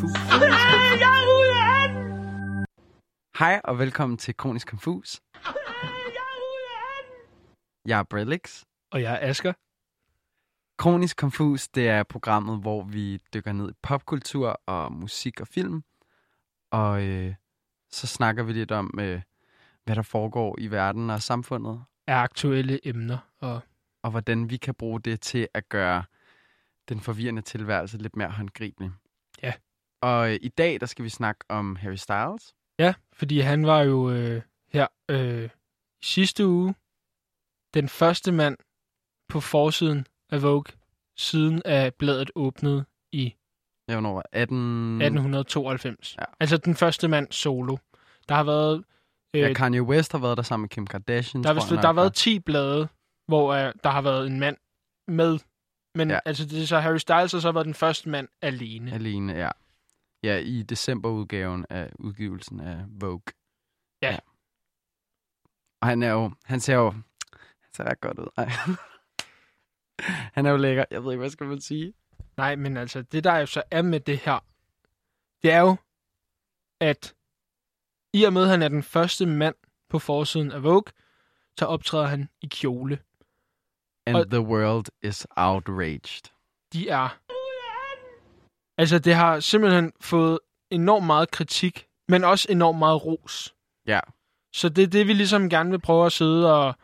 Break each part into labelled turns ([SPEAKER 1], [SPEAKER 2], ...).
[SPEAKER 1] Konfus. Hej og velkommen til Kronisk Konfus. Jeg er Brelix.
[SPEAKER 2] Og jeg er Asger.
[SPEAKER 1] Kronisk Konfus, det er programmet, hvor vi dykker ned i popkultur og musik og film. Og øh, så snakker vi lidt om, øh, hvad der foregår i verden og samfundet.
[SPEAKER 2] Er aktuelle emner. Og
[SPEAKER 1] Og hvordan vi kan bruge det til at gøre den forvirrende tilværelse lidt mere håndgribelig.
[SPEAKER 2] Ja.
[SPEAKER 1] Og øh, i dag, der skal vi snakke om Harry Styles.
[SPEAKER 2] ja, fordi han var jo øh, her øh, i sidste uge den første mand på forsiden af Vogue, siden at bladet åbnede i
[SPEAKER 1] Jeg hvornår var 18...
[SPEAKER 2] 1892.
[SPEAKER 1] Ja.
[SPEAKER 2] Altså den første mand solo. Der har været... Øh,
[SPEAKER 1] Ja, Kanye West har været der sammen med Kim Kardashian.
[SPEAKER 2] der, har, vist, der har været 10 blade, hvor øh, der har været en mand med. Men
[SPEAKER 1] Ja.
[SPEAKER 2] ja. altså, det er så Harry Styles har så været den første mand alene.
[SPEAKER 1] Alene, ja. Ja, i decemberudgaven af udgivelsen af Vogue.
[SPEAKER 2] Ja.
[SPEAKER 1] Og han er jo, han ser jo, han ser ret godt ud. Ej. han er jo lækker. Jeg ved ikke, hvad skal man sige?
[SPEAKER 2] Nej, men altså, det der jo så er med det her, det er jo, at i og med, at han er den første mand på forsiden af Vogue, så optræder han i kjole.
[SPEAKER 1] And
[SPEAKER 2] Og-
[SPEAKER 1] the world is outraged.
[SPEAKER 2] De er... Altså, det har simpelthen fået enormt meget kritik, men også enormt meget ros.
[SPEAKER 1] Ja.
[SPEAKER 2] Så det er det, vi ligesom gerne vil prøve at sidde og,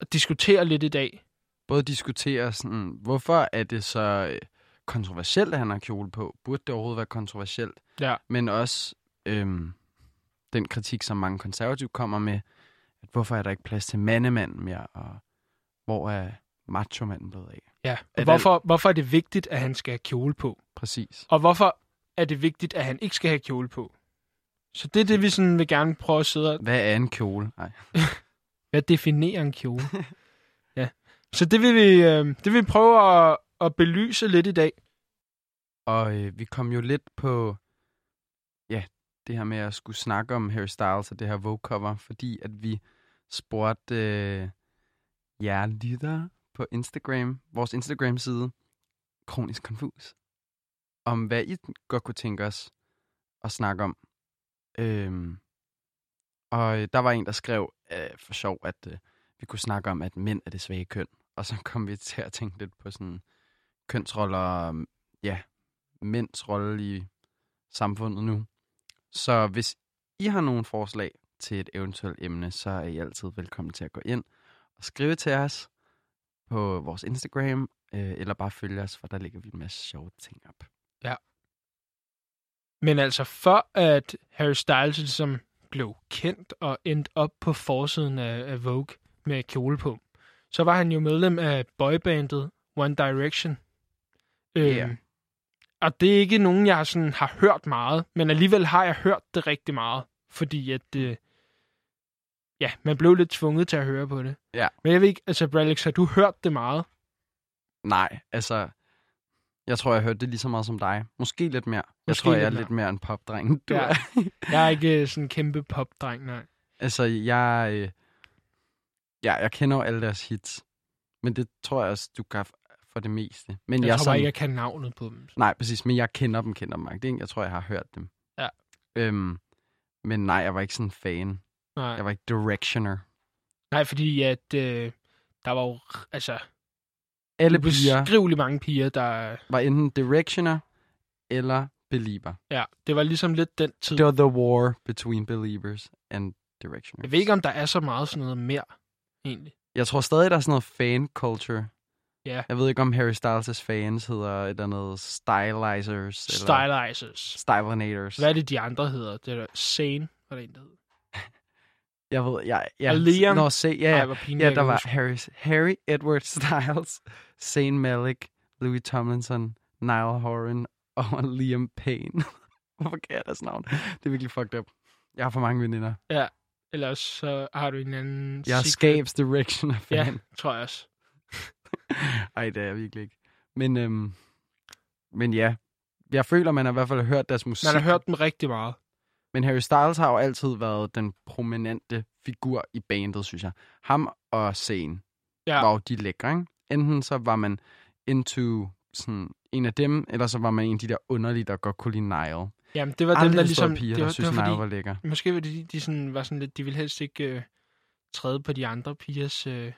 [SPEAKER 2] og diskutere lidt i dag.
[SPEAKER 1] Både diskutere sådan, hvorfor er det så øh, kontroversielt, at han har kjole på? Burde det overhovedet være kontroversielt?
[SPEAKER 2] Ja.
[SPEAKER 1] Men også øhm, den kritik, som mange konservative kommer med, at hvorfor er der ikke plads til mandemanden mere, og hvor er macho-manden blevet af?
[SPEAKER 2] Ja. Og hvorfor, hvorfor er det vigtigt, at han skal have kjole på?
[SPEAKER 1] Præcis.
[SPEAKER 2] Og hvorfor er det vigtigt, at han ikke skal have kjole på? Så det er det, vi sådan vil gerne prøve at sidde og...
[SPEAKER 1] Hvad er en kjole? Nej.
[SPEAKER 2] Hvad definerer en kjole? ja. Så det vil vi, øh, det vil vi prøve at, at belyse lidt i dag.
[SPEAKER 1] Og øh, vi kom jo lidt på, ja, det her med at skulle snakke om Harry Styles og det her Vogue-cover, fordi at vi spurgte øh, jer lyttere på Instagram, vores Instagram-side, Kronisk Konfus, om hvad I godt kunne tænke os at snakke om. Øhm, og øh, der var en, der skrev øh, for sjov, at øh, vi kunne snakke om, at mænd er det svage køn. Og så kom vi til at tænke lidt på sådan kønsroller, ja, mænds rolle i samfundet nu. Så hvis I har nogle forslag til et eventuelt emne, så er I altid velkommen til at gå ind og skrive til os på vores Instagram, øh, eller bare følge os, for der ligger vi en masse sjove ting op.
[SPEAKER 2] Men altså, for at Harry Styles ligesom blev kendt og endte op på forsiden af, af Vogue med kjole på, så var han jo medlem af boybandet One Direction.
[SPEAKER 1] Ja.
[SPEAKER 2] Øhm, og det er ikke nogen, jeg sådan har hørt meget, men alligevel har jeg hørt det rigtig meget, fordi at, øh, ja, man blev lidt tvunget til at høre på det.
[SPEAKER 1] Ja.
[SPEAKER 2] Men jeg ved ikke, altså Bralix, har du hørt det meget?
[SPEAKER 1] Nej, altså, jeg tror, jeg hørte det lige så meget som dig. Måske lidt mere. Jeg
[SPEAKER 2] Måske
[SPEAKER 1] tror, jeg er
[SPEAKER 2] lidt
[SPEAKER 1] mere en popdreng, du
[SPEAKER 2] Ja.
[SPEAKER 1] er.
[SPEAKER 2] Jeg er ikke øh, sådan en kæmpe popdreng, nej.
[SPEAKER 1] Altså, jeg, øh, ja, jeg kender jo alle deres hits. Men det tror jeg også, du kan for det meste. Men
[SPEAKER 2] Jeg,
[SPEAKER 1] jeg,
[SPEAKER 2] tror
[SPEAKER 1] sådan,
[SPEAKER 2] bare ikke, jeg kan navnet på dem.
[SPEAKER 1] Nej, præcis. Men jeg kender dem, kender dem. Ikke? Jeg tror, jeg har hørt dem.
[SPEAKER 2] Ja.
[SPEAKER 1] Øhm, men nej, jeg var ikke sådan en fan.
[SPEAKER 2] Nej.
[SPEAKER 1] Jeg var ikke directioner.
[SPEAKER 2] Nej, fordi at øh, der var jo altså
[SPEAKER 1] Alle piger
[SPEAKER 2] mange piger, der...
[SPEAKER 1] var enten directioner eller belieber.
[SPEAKER 2] Ja, det var ligesom lidt den tid.
[SPEAKER 1] Det var the war between believers and directioners.
[SPEAKER 2] Jeg ved ikke, om der er så meget sådan noget mere, egentlig.
[SPEAKER 1] Jeg tror stadig, der er sådan noget fan culture.
[SPEAKER 2] Ja.
[SPEAKER 1] Jeg ved ikke, om Harry Styles' fans hedder et eller andet stylizers. Eller
[SPEAKER 2] Stylizers.
[SPEAKER 1] stylinators.
[SPEAKER 2] Hvad er det, de andre hedder? Det er der Sane, var det en, der hed.
[SPEAKER 1] Jeg ved, jeg... Ja,
[SPEAKER 2] Og Liam?
[SPEAKER 1] Nå, se, ja,
[SPEAKER 2] Ej,
[SPEAKER 1] ja.
[SPEAKER 2] pinligt,
[SPEAKER 1] ja
[SPEAKER 2] jeg
[SPEAKER 1] der var. Harry, Harry Edward Styles, Zayn Malik, Louis Tomlinson, Niall Horan og Liam Payne. Hvorfor kan jeg deres navn? Det er virkelig fucked up. Jeg har for mange veninder.
[SPEAKER 2] Ellers så har du en anden...
[SPEAKER 1] Jeg er
[SPEAKER 2] secret-
[SPEAKER 1] Skabs Directioner fan.
[SPEAKER 2] Ja, tror jeg også.
[SPEAKER 1] Ej, det er jeg virkelig ikke. Men, øhm, men ja, jeg føler, man har i hvert fald hørt deres musik.
[SPEAKER 2] Man har hørt dem rigtig meget.
[SPEAKER 1] Men Harry Styles har jo altid været den prominente figur i bandet, synes jeg. Ham og Zayn
[SPEAKER 2] Ja,
[SPEAKER 1] var jo de lækre, ikke? Enten så var man into sådan en af dem, eller så var man en af de der underlige, der godt kunne lide Nile.
[SPEAKER 2] Jamen, det var dem,
[SPEAKER 1] Aldrig
[SPEAKER 2] der
[SPEAKER 1] ligesom, piger,
[SPEAKER 2] det
[SPEAKER 1] der
[SPEAKER 2] var,
[SPEAKER 1] synes,
[SPEAKER 2] det var fordi,
[SPEAKER 1] var lækker.
[SPEAKER 2] måske var det, de, de sådan, var sådan lidt, de ville helst ikke øh, træde på de andre pigers øh,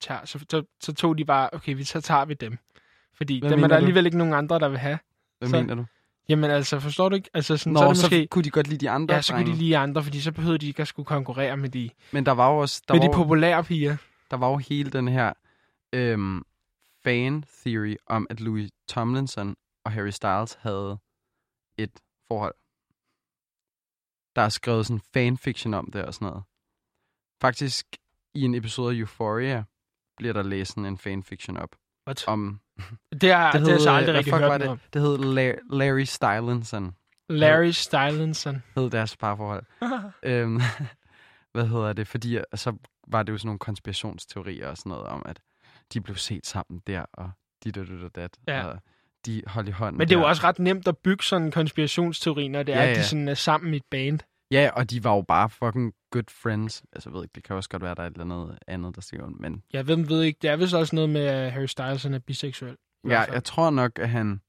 [SPEAKER 2] tær. Så, så, så tog de bare, okay, vi, så tager vi dem. Fordi
[SPEAKER 1] Hvad
[SPEAKER 2] dem er der
[SPEAKER 1] du?
[SPEAKER 2] alligevel ikke nogen andre, der vil have.
[SPEAKER 1] Hvad
[SPEAKER 2] så-
[SPEAKER 1] mener du?
[SPEAKER 2] Jamen altså, forstår du ikke? Altså, sådan,
[SPEAKER 1] Nå,
[SPEAKER 2] så det
[SPEAKER 1] så
[SPEAKER 2] måske...
[SPEAKER 1] kunne de godt lide de andre
[SPEAKER 2] Ja, så kunne de lige andre, fordi så behøvede de ikke at skulle konkurrere med de,
[SPEAKER 1] Men der var jo også... Der
[SPEAKER 2] med
[SPEAKER 1] var,
[SPEAKER 2] de populære piger.
[SPEAKER 1] der var jo hele den her øhm, fan-theory om, at Louis Tomlinson og Harry Styles havde et forhold. Der er skrevet sådan fanfiction om det og sådan noget. Faktisk i en episode af Euphoria bliver der læst sådan en fanfiction op
[SPEAKER 2] What?
[SPEAKER 1] om...
[SPEAKER 2] Det har, det, det har jeg så aldrig rigtig
[SPEAKER 1] fuck var
[SPEAKER 2] hørt
[SPEAKER 1] det?
[SPEAKER 2] om.
[SPEAKER 1] Det hed La- Larry Stylinson,
[SPEAKER 2] Larry Stylinson.
[SPEAKER 1] hed deres parforhold. øhm, hvad hedder det? Fordi øh, så var det jo sådan nogle konspirationsteorier og sådan noget om, at de blev set sammen der, og dit og dit og dat.
[SPEAKER 2] Ja.
[SPEAKER 1] Og de holdt i hånden
[SPEAKER 2] Men det er jo også ret nemt at bygge sådan en konspirationsteori, når det er,
[SPEAKER 1] Ja,
[SPEAKER 2] at de
[SPEAKER 1] ja.
[SPEAKER 2] sådan er sammen i et band.
[SPEAKER 1] Ja, og de var jo bare fucking good friends. Altså, jeg ved ikke, det kan også godt være, der er et eller andet andet, der ondt, men
[SPEAKER 2] Jeg ved, ved ikke, det er vist også noget med, at Harry Styles han er biseksuel.
[SPEAKER 1] ja, jeg tror nok, at han...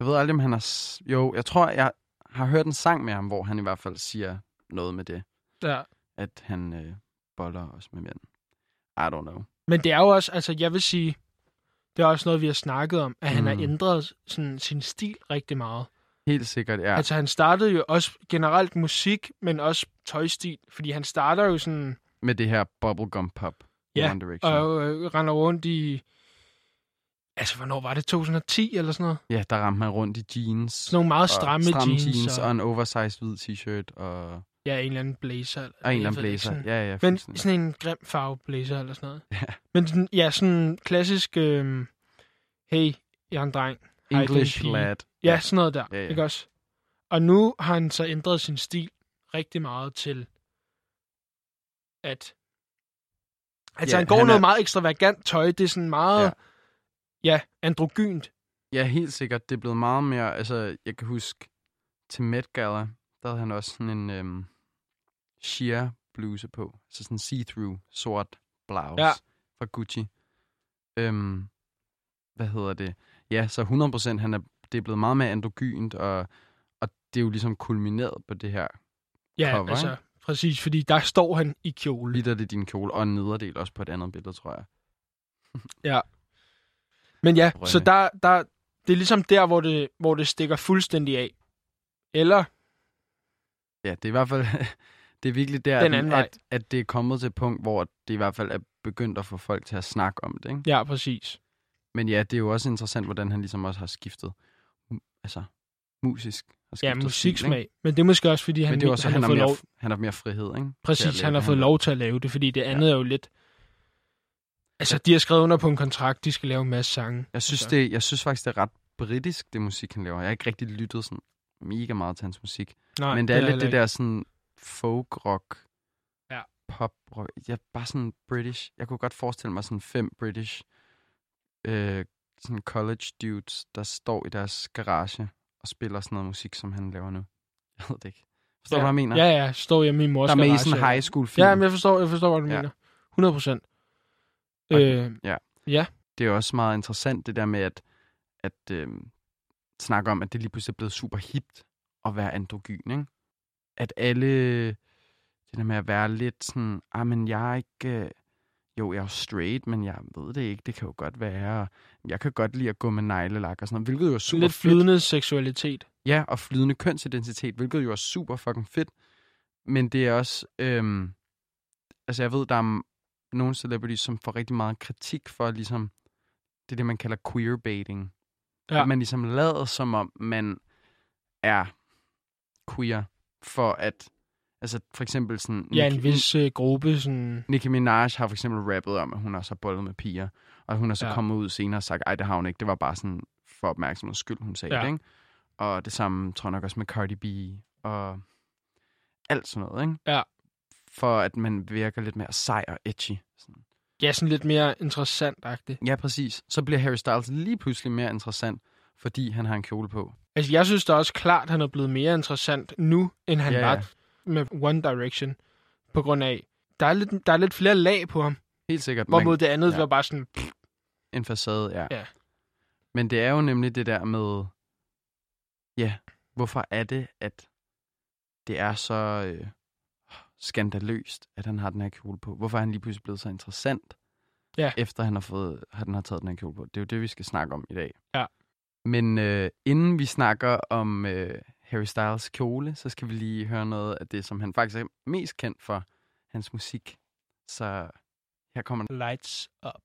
[SPEAKER 1] Jeg ved aldrig, om han har... Jo, jeg tror, jeg har hørt en sang med ham, hvor han i hvert fald siger noget med det.
[SPEAKER 2] Ja.
[SPEAKER 1] At han øh, boller også med mænd. I don't know.
[SPEAKER 2] Men det er jo også, altså jeg vil sige, det er også noget, vi har snakket om, at han har
[SPEAKER 1] Mm.
[SPEAKER 2] ændret sådan, sin stil rigtig meget.
[SPEAKER 1] Helt sikkert, ja.
[SPEAKER 2] Altså han startede jo også generelt musik, men også tøjstil, fordi han starter jo sådan,
[SPEAKER 1] Med det her bubblegum pop
[SPEAKER 2] Ja,
[SPEAKER 1] One Direction.
[SPEAKER 2] og øh, render rundt i, altså hvornår var det, 2010 eller sådan noget?
[SPEAKER 1] Ja, der ramte man rundt i jeans.
[SPEAKER 2] Sådan nogle meget stramme,
[SPEAKER 1] og stramme
[SPEAKER 2] jeans,
[SPEAKER 1] jeans
[SPEAKER 2] og,
[SPEAKER 1] og en oversized hvid t-shirt og,
[SPEAKER 2] ja, en eller anden blazer.
[SPEAKER 1] og en eller anden blazer.
[SPEAKER 2] sådan-
[SPEAKER 1] Ja, ja,
[SPEAKER 2] Men sådan en grim farve blazer eller sådan noget.
[SPEAKER 1] Ja.
[SPEAKER 2] Men sådan, ja, sådan klassisk, øh, hey, jeg er en dreng.
[SPEAKER 1] English lad.
[SPEAKER 2] Ja, sådan noget der,
[SPEAKER 1] Ja, ja.
[SPEAKER 2] ikke også? Og nu har han så ændret sin stil rigtig meget til, at... Altså,
[SPEAKER 1] Ja,
[SPEAKER 2] han går
[SPEAKER 1] han
[SPEAKER 2] noget
[SPEAKER 1] er-
[SPEAKER 2] meget ekstravagant tøj. Det er sådan meget,
[SPEAKER 1] Ja.
[SPEAKER 2] ja, androgynt.
[SPEAKER 1] Ja, helt sikkert. Det er blevet meget mere... Altså, jeg kan huske til Met Gala, der havde han også sådan en øhm, sheer bluse på. Så sådan en see-through sort blouse
[SPEAKER 2] Ja.
[SPEAKER 1] fra Gucci. Øhm, hvad hedder det? Ja, så 100% han er, det er blevet meget mere androgynt, og, og det er jo ligesom kulmineret på det her.
[SPEAKER 2] Ja,
[SPEAKER 1] Cover,
[SPEAKER 2] altså,
[SPEAKER 1] ikke?
[SPEAKER 2] præcis, fordi der står han i kjole.
[SPEAKER 1] Lidt af det din kjole, og en nederdel også på et andet billede, tror jeg.
[SPEAKER 2] Men ja,
[SPEAKER 1] Rønne.
[SPEAKER 2] så der, der, det er ligesom der, hvor det, hvor det stikker fuldstændig af. Eller,
[SPEAKER 1] Ja, det er i hvert fald... det er virkelig der,
[SPEAKER 2] Den
[SPEAKER 1] at,
[SPEAKER 2] vej.
[SPEAKER 1] at, at det er kommet til et punkt, hvor det i hvert fald er begyndt at få folk til at snakke om det, ikke?
[SPEAKER 2] ja, præcis.
[SPEAKER 1] Men ja, det er jo også interessant, hvordan han ligesom også har skiftet, altså musisk. Har
[SPEAKER 2] Ja,
[SPEAKER 1] stil,
[SPEAKER 2] musiksmag.
[SPEAKER 1] ikke?
[SPEAKER 2] Men det er måske også, fordi han,
[SPEAKER 1] Men det er også,
[SPEAKER 2] han,
[SPEAKER 1] han,
[SPEAKER 2] har fået
[SPEAKER 1] mere,
[SPEAKER 2] lov,
[SPEAKER 1] han har mere frihed, ikke?
[SPEAKER 2] Præcis, han har
[SPEAKER 1] det,
[SPEAKER 2] fået lov til at lave det, fordi det andet er jo lidt... Altså,
[SPEAKER 1] Ja.
[SPEAKER 2] de har skrevet under på en kontrakt, de skal lave en masse sange.
[SPEAKER 1] Jeg synes,
[SPEAKER 2] Altså,
[SPEAKER 1] det, jeg synes faktisk, det er ret britisk, det musik, han laver. Jeg har ikke rigtig lyttet sådan mega meget til hans musik.
[SPEAKER 2] nej,
[SPEAKER 1] Men det er lidt
[SPEAKER 2] heller
[SPEAKER 1] det der sådan folk-rock,
[SPEAKER 2] Ja.
[SPEAKER 1] pop-rock. Jeg er bare sådan British. Jeg kunne godt forestille mig sådan fem British øh, sådan college dudes, der står i deres garage og spiller sådan noget musik, som han laver nu. Jeg ved det ikke. Forstår
[SPEAKER 2] ja.
[SPEAKER 1] du, hvad jeg mener?
[SPEAKER 2] Ja, ja, står hjemme i mors
[SPEAKER 1] der er med i sådan en high school film.
[SPEAKER 2] Ja, men jeg forstår, jeg forstår, hvad du
[SPEAKER 1] Ja.
[SPEAKER 2] mener. 100 procent.
[SPEAKER 1] Okay,
[SPEAKER 2] Øh,
[SPEAKER 1] ja.
[SPEAKER 2] ja.
[SPEAKER 1] det er også meget interessant, det der med at, at øh, snakke om, at det lige pludselig er blevet super hipt at være androgyn, ikke? At alle, det der med at være lidt sådan, ah, men jeg er ikke, øh, jo, jeg er straight, men jeg ved det ikke, det kan jo godt være, jeg kan godt lide at gå med neglelak og sådan noget, hvilket jo er super
[SPEAKER 2] Lidt
[SPEAKER 1] fedt.
[SPEAKER 2] flydende seksualitet.
[SPEAKER 1] Ja, og flydende kønsidentitet, hvilket jo er super fucking fedt. Men det er også... Øhm, altså, jeg ved, der er nogle celebrities, som får rigtig meget kritik for ligesom... Det er det, man kalder queerbaiting.
[SPEAKER 2] Ja.
[SPEAKER 1] At man ligesom lader, som om man er queer, for at... Altså, for eksempel sådan...
[SPEAKER 2] Ja, en
[SPEAKER 1] Nicki-
[SPEAKER 2] vis øh, gruppe, sådan...
[SPEAKER 1] Nicki Minaj har for eksempel rappet om, at hun har bollet med piger. Og hun har så
[SPEAKER 2] Ja.
[SPEAKER 1] kommet ud senere og sagt, ej, det har hun ikke. Det var bare sådan for opmærksomheds skyld, hun sagde
[SPEAKER 2] Ja.
[SPEAKER 1] det, ikke? Og det samme tror jeg nok også med Cardi B og alt sådan noget, ikke?
[SPEAKER 2] Ja.
[SPEAKER 1] For at man virker lidt mere sej og edgy. Sådan.
[SPEAKER 2] Ja, sådan lidt mere interessant-agtigt.
[SPEAKER 1] Ja, præcis. Så bliver Harry Styles lige pludselig mere interessant, fordi han har en kjole på.
[SPEAKER 2] Altså, jeg synes da også klart, at han er blevet mere interessant nu, end han
[SPEAKER 1] Ja,
[SPEAKER 2] ja,
[SPEAKER 1] ja.
[SPEAKER 2] Med One Direction. På grund af, der er lidt, der er lidt flere lag på ham.
[SPEAKER 1] Helt sikkert.
[SPEAKER 2] Hvorimod
[SPEAKER 1] Man,
[SPEAKER 2] det andet
[SPEAKER 1] ja.
[SPEAKER 2] var bare sådan,
[SPEAKER 1] en facade, ja.
[SPEAKER 2] Ja.
[SPEAKER 1] Men det er jo nemlig det der med, ja, hvorfor er det, at det er så øh, skandaløst, at han har den her kjole på? Hvorfor er han lige pludselig blevet så interessant,
[SPEAKER 3] Ja.
[SPEAKER 1] efter han har, fået, han har taget den her kjole på? Det er jo det, vi skal snakke om i dag.
[SPEAKER 3] Ja.
[SPEAKER 1] Men øh, inden vi snakker om øh, Harry Styles kjole, så skal vi lige høre noget af det, som han faktisk er mest kendt for, hans musik. Så her kommer.
[SPEAKER 3] Lights up.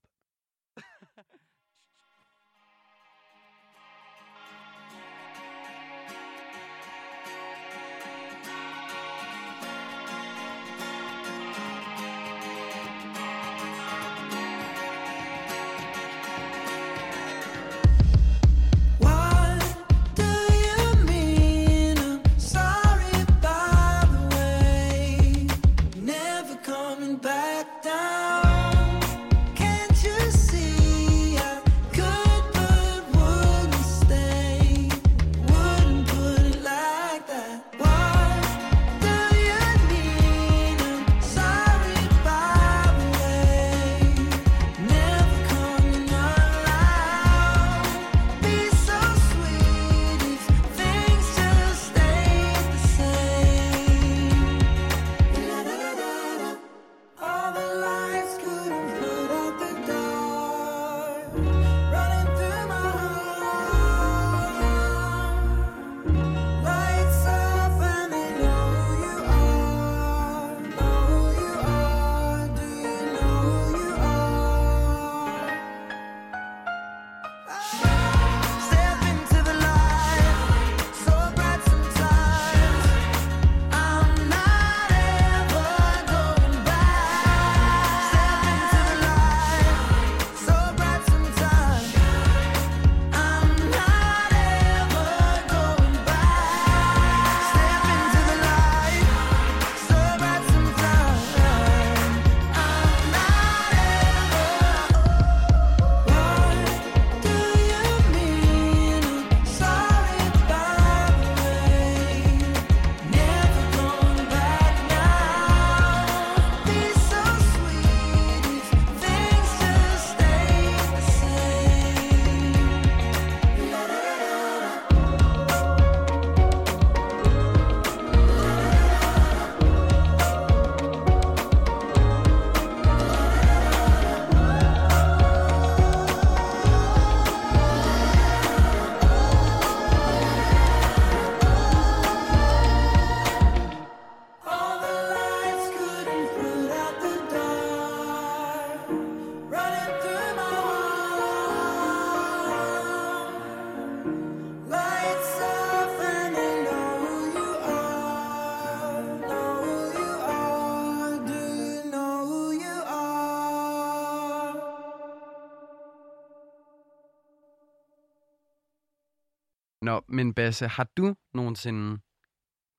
[SPEAKER 1] Nå, men Basse, har du nogensinde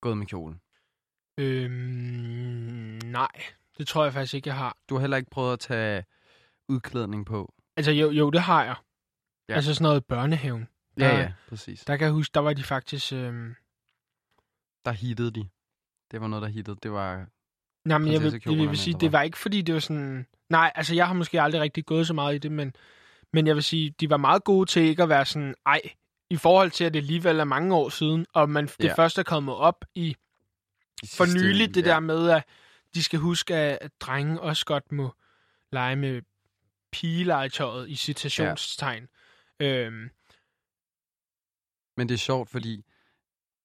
[SPEAKER 1] gået med kjolen?
[SPEAKER 3] Øhm, nej, det tror jeg faktisk ikke, jeg har.
[SPEAKER 1] Du har heller ikke prøvet at tage udklædning på?
[SPEAKER 3] Altså, jo, jo det har jeg.
[SPEAKER 1] Ja.
[SPEAKER 3] Ja. Altså sådan noget børnehaven.
[SPEAKER 1] Ja,
[SPEAKER 3] Der-
[SPEAKER 1] ja, præcis.
[SPEAKER 3] Der kan jeg huske, der var de faktisk... Øhm...
[SPEAKER 1] Der hittede de. Det var noget, der hittede. Det var...
[SPEAKER 3] Nej, men jeg vil, jeg vil sige, det var ikke, fordi det var sådan... Nej, altså, jeg har måske aldrig rigtig gået så meget i det, men, men jeg vil sige, de var meget gode til ikke at være sådan... Ej, i forhold til, at det alligevel er mange år siden, og man, det
[SPEAKER 1] Ja.
[SPEAKER 3] først er kommet op i for nyligt, det
[SPEAKER 1] ja.
[SPEAKER 3] der med, at de skal huske, at, drenge også godt må lege med pigelegetøjet i citationstegn. Ja. Øhm,
[SPEAKER 1] Men det er sjovt, fordi...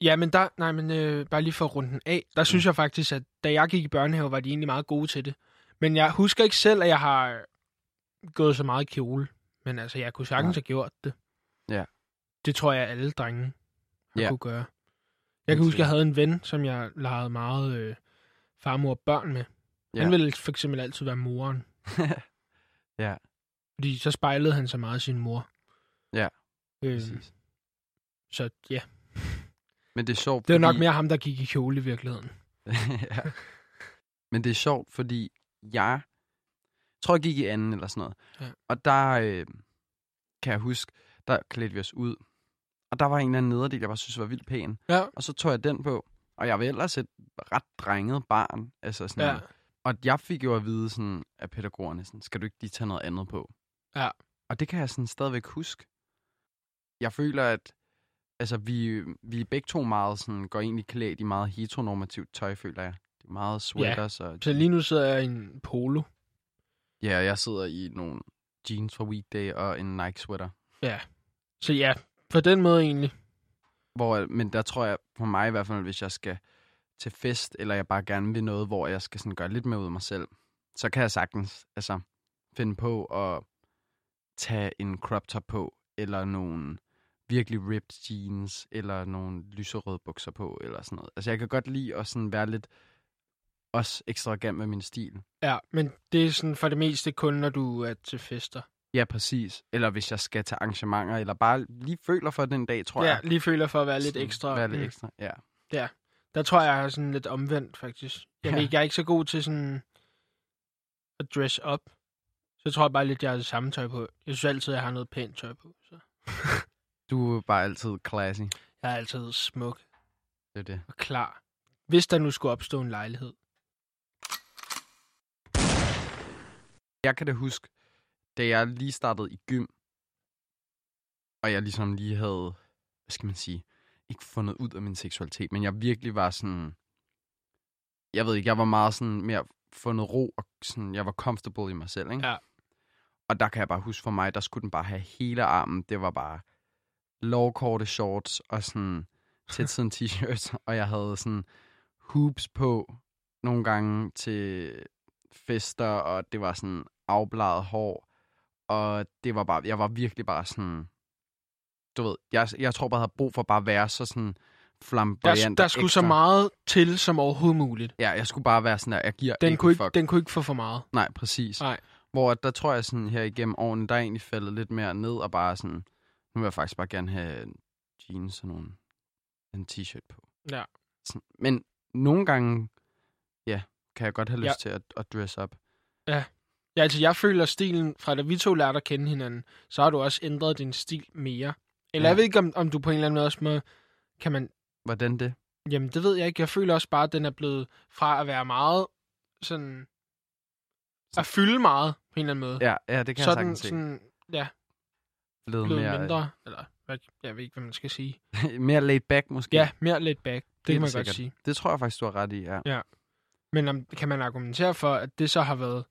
[SPEAKER 3] ja, men der, nej, men øh, bare lige for at runde den af, der synes jeg faktisk, at da jeg gik i børnehave, var de egentlig meget gode til det. Men jeg husker ikke selv, at jeg har gået så meget i kjole. Men altså, jeg kunne sagtens
[SPEAKER 1] Nej.
[SPEAKER 3] have gjort det.
[SPEAKER 1] Ja.
[SPEAKER 3] Det tror jeg, alle drenge har
[SPEAKER 1] Ja.
[SPEAKER 3] kunne gøre. Jeg kan huske, jeg havde en ven, som jeg legede meget øh, farmor og børn med.
[SPEAKER 1] Ja.
[SPEAKER 3] Han ville for eksempel altid være moren.
[SPEAKER 1] Ja.
[SPEAKER 3] Fordi så spejlede han sig meget sin mor.
[SPEAKER 1] Ja,
[SPEAKER 3] Øh,
[SPEAKER 1] Præcis.
[SPEAKER 3] så ja,
[SPEAKER 1] Men det er sjovt,
[SPEAKER 3] det var nok
[SPEAKER 1] fordi-
[SPEAKER 3] mere ham, der gik i kjole i virkeligheden.
[SPEAKER 1] ja. Men det er sjovt, fordi jeg tror, jeg gik i anden eller sådan noget.
[SPEAKER 3] Ja.
[SPEAKER 1] Og der øh, kan jeg huske, der klædte vi os ud. Og der var en eller anden nederdel, jeg bare synes var vildt pæn.
[SPEAKER 3] Ja,
[SPEAKER 1] Og så tog jeg den på. Og jeg var ellers et ret drenget barn. Altså sådan,
[SPEAKER 3] ja,
[SPEAKER 1] Og jeg fik jo at vide sådan, af pædagogerne, sådan, skal du ikke lige tage noget andet på?
[SPEAKER 3] Ja.
[SPEAKER 1] Og det kan jeg sådan stadigvæk huske. jeg føler, at altså, vi, vi begge to meget sådan, går egentlig klædt i meget heteronormativt tøj, føler jeg. Det er meget sweaters og...
[SPEAKER 2] Så lige nu sidder jeg i en polo.
[SPEAKER 1] Ja, jeg sidder i nogle jeans fra weekday og en Nike sweater.
[SPEAKER 2] Så ja, på den måde egentlig.
[SPEAKER 1] Hvor, men der tror jeg, for mig i hvert fald, hvis jeg skal til fest, eller jeg bare gerne vil noget, hvor jeg skal sådan gøre lidt mere ud af mig selv, så kan jeg sagtens altså, finde på at tage en crop top på, eller nogle virkelig ripped jeans, eller nogle lyserøde bukser på, eller sådan noget. Altså jeg kan godt lide at sådan være lidt også ekstravagant med min stil.
[SPEAKER 2] Ja, men det er sådan for det meste kun, når du er til fester.
[SPEAKER 1] Ja, præcis. Eller hvis jeg skal til arrangementer, eller bare lige føler for den dag, tror
[SPEAKER 2] ja,
[SPEAKER 1] jeg.
[SPEAKER 2] lige føler for at være lidt ekstra.
[SPEAKER 1] Være lidt
[SPEAKER 2] mm.
[SPEAKER 1] ekstra, ja.
[SPEAKER 2] Der tror jeg, jeg er sådan lidt omvendt, faktisk. Jeg,
[SPEAKER 1] Ja.
[SPEAKER 2] ja. jeg er ikke så god til sådan at dress up. Så tror jeg bare lidt, jeg har det samme tøj på. Jeg synes altid, jeg har noget pænt tøj på. Så.
[SPEAKER 1] Du er bare altid classy.
[SPEAKER 2] Jeg er altid smuk
[SPEAKER 1] Det er det.
[SPEAKER 2] og klar. Hvis der nu skulle opstå en lejlighed.
[SPEAKER 1] Jeg kan da huske, da jeg lige startede i gym, og jeg ligesom lige havde, hvad skal man sige, ikke fundet ud af min seksualitet, men jeg virkelig var sådan, jeg ved ikke, jeg var meget sådan mere fundet ro, og sådan, jeg var comfortable i mig selv, ikke?
[SPEAKER 2] Ja.
[SPEAKER 1] Og der kan jeg bare huske for mig, der skulle den bare have hele armen. Det var bare lovkorte shorts og sådan tætsiddende t-shirts, og jeg havde sådan hoops på nogle gange til fester, og det var sådan afbladet hår, og det var bare, jeg var virkelig bare sådan, du ved, jeg, jeg tror bare, jeg havde brug for bare at være så sådan flamboyant
[SPEAKER 2] Der, der skulle så
[SPEAKER 1] ekstra.
[SPEAKER 2] meget til som overhovedet muligt.
[SPEAKER 1] Ja, jeg skulle bare være sådan der, jeg giver
[SPEAKER 2] Den,
[SPEAKER 1] ikke
[SPEAKER 2] kunne ikke,
[SPEAKER 1] fuck.
[SPEAKER 2] den kunne ikke få for meget.
[SPEAKER 1] Nej, præcis.
[SPEAKER 2] Nej.
[SPEAKER 1] Hvor der tror jeg sådan her igennem årene, der er egentlig faldet lidt mere ned og bare sådan, nu vil jeg faktisk bare gerne have jeans og nogle, en t-shirt på.
[SPEAKER 2] Ja.
[SPEAKER 1] Sådan. Men nogle gange, ja, kan jeg godt have lyst
[SPEAKER 2] Ja.
[SPEAKER 1] til at, at dress up.
[SPEAKER 2] Ja, altså jeg føler stilen, fra da vi to lærte at kende hinanden, så har du også ændret din stil mere. Eller
[SPEAKER 1] Ja.
[SPEAKER 2] ja. jeg ved ikke, om, om du på en eller anden måde også må, kan man,
[SPEAKER 1] Hvordan det?
[SPEAKER 2] jamen det ved jeg ikke, jeg føler også bare, at den er blevet fra at være meget sådan, at fylde meget på en eller anden måde.
[SPEAKER 1] Ja, ja det kan
[SPEAKER 2] så er
[SPEAKER 1] jeg sagtens se.
[SPEAKER 2] sådan, ja,
[SPEAKER 1] Blevet
[SPEAKER 2] blevet
[SPEAKER 1] mere,
[SPEAKER 2] mindre, eller hvad, jeg ved ikke, hvad man skal sige.
[SPEAKER 1] mere laid back måske.
[SPEAKER 2] Ja, mere laid back, det
[SPEAKER 1] Helt
[SPEAKER 2] kan man
[SPEAKER 1] sikkert.
[SPEAKER 2] godt sige.
[SPEAKER 1] Det tror jeg faktisk, du har ret i, ja.
[SPEAKER 2] Men om, kan man argumentere for, at det så har været,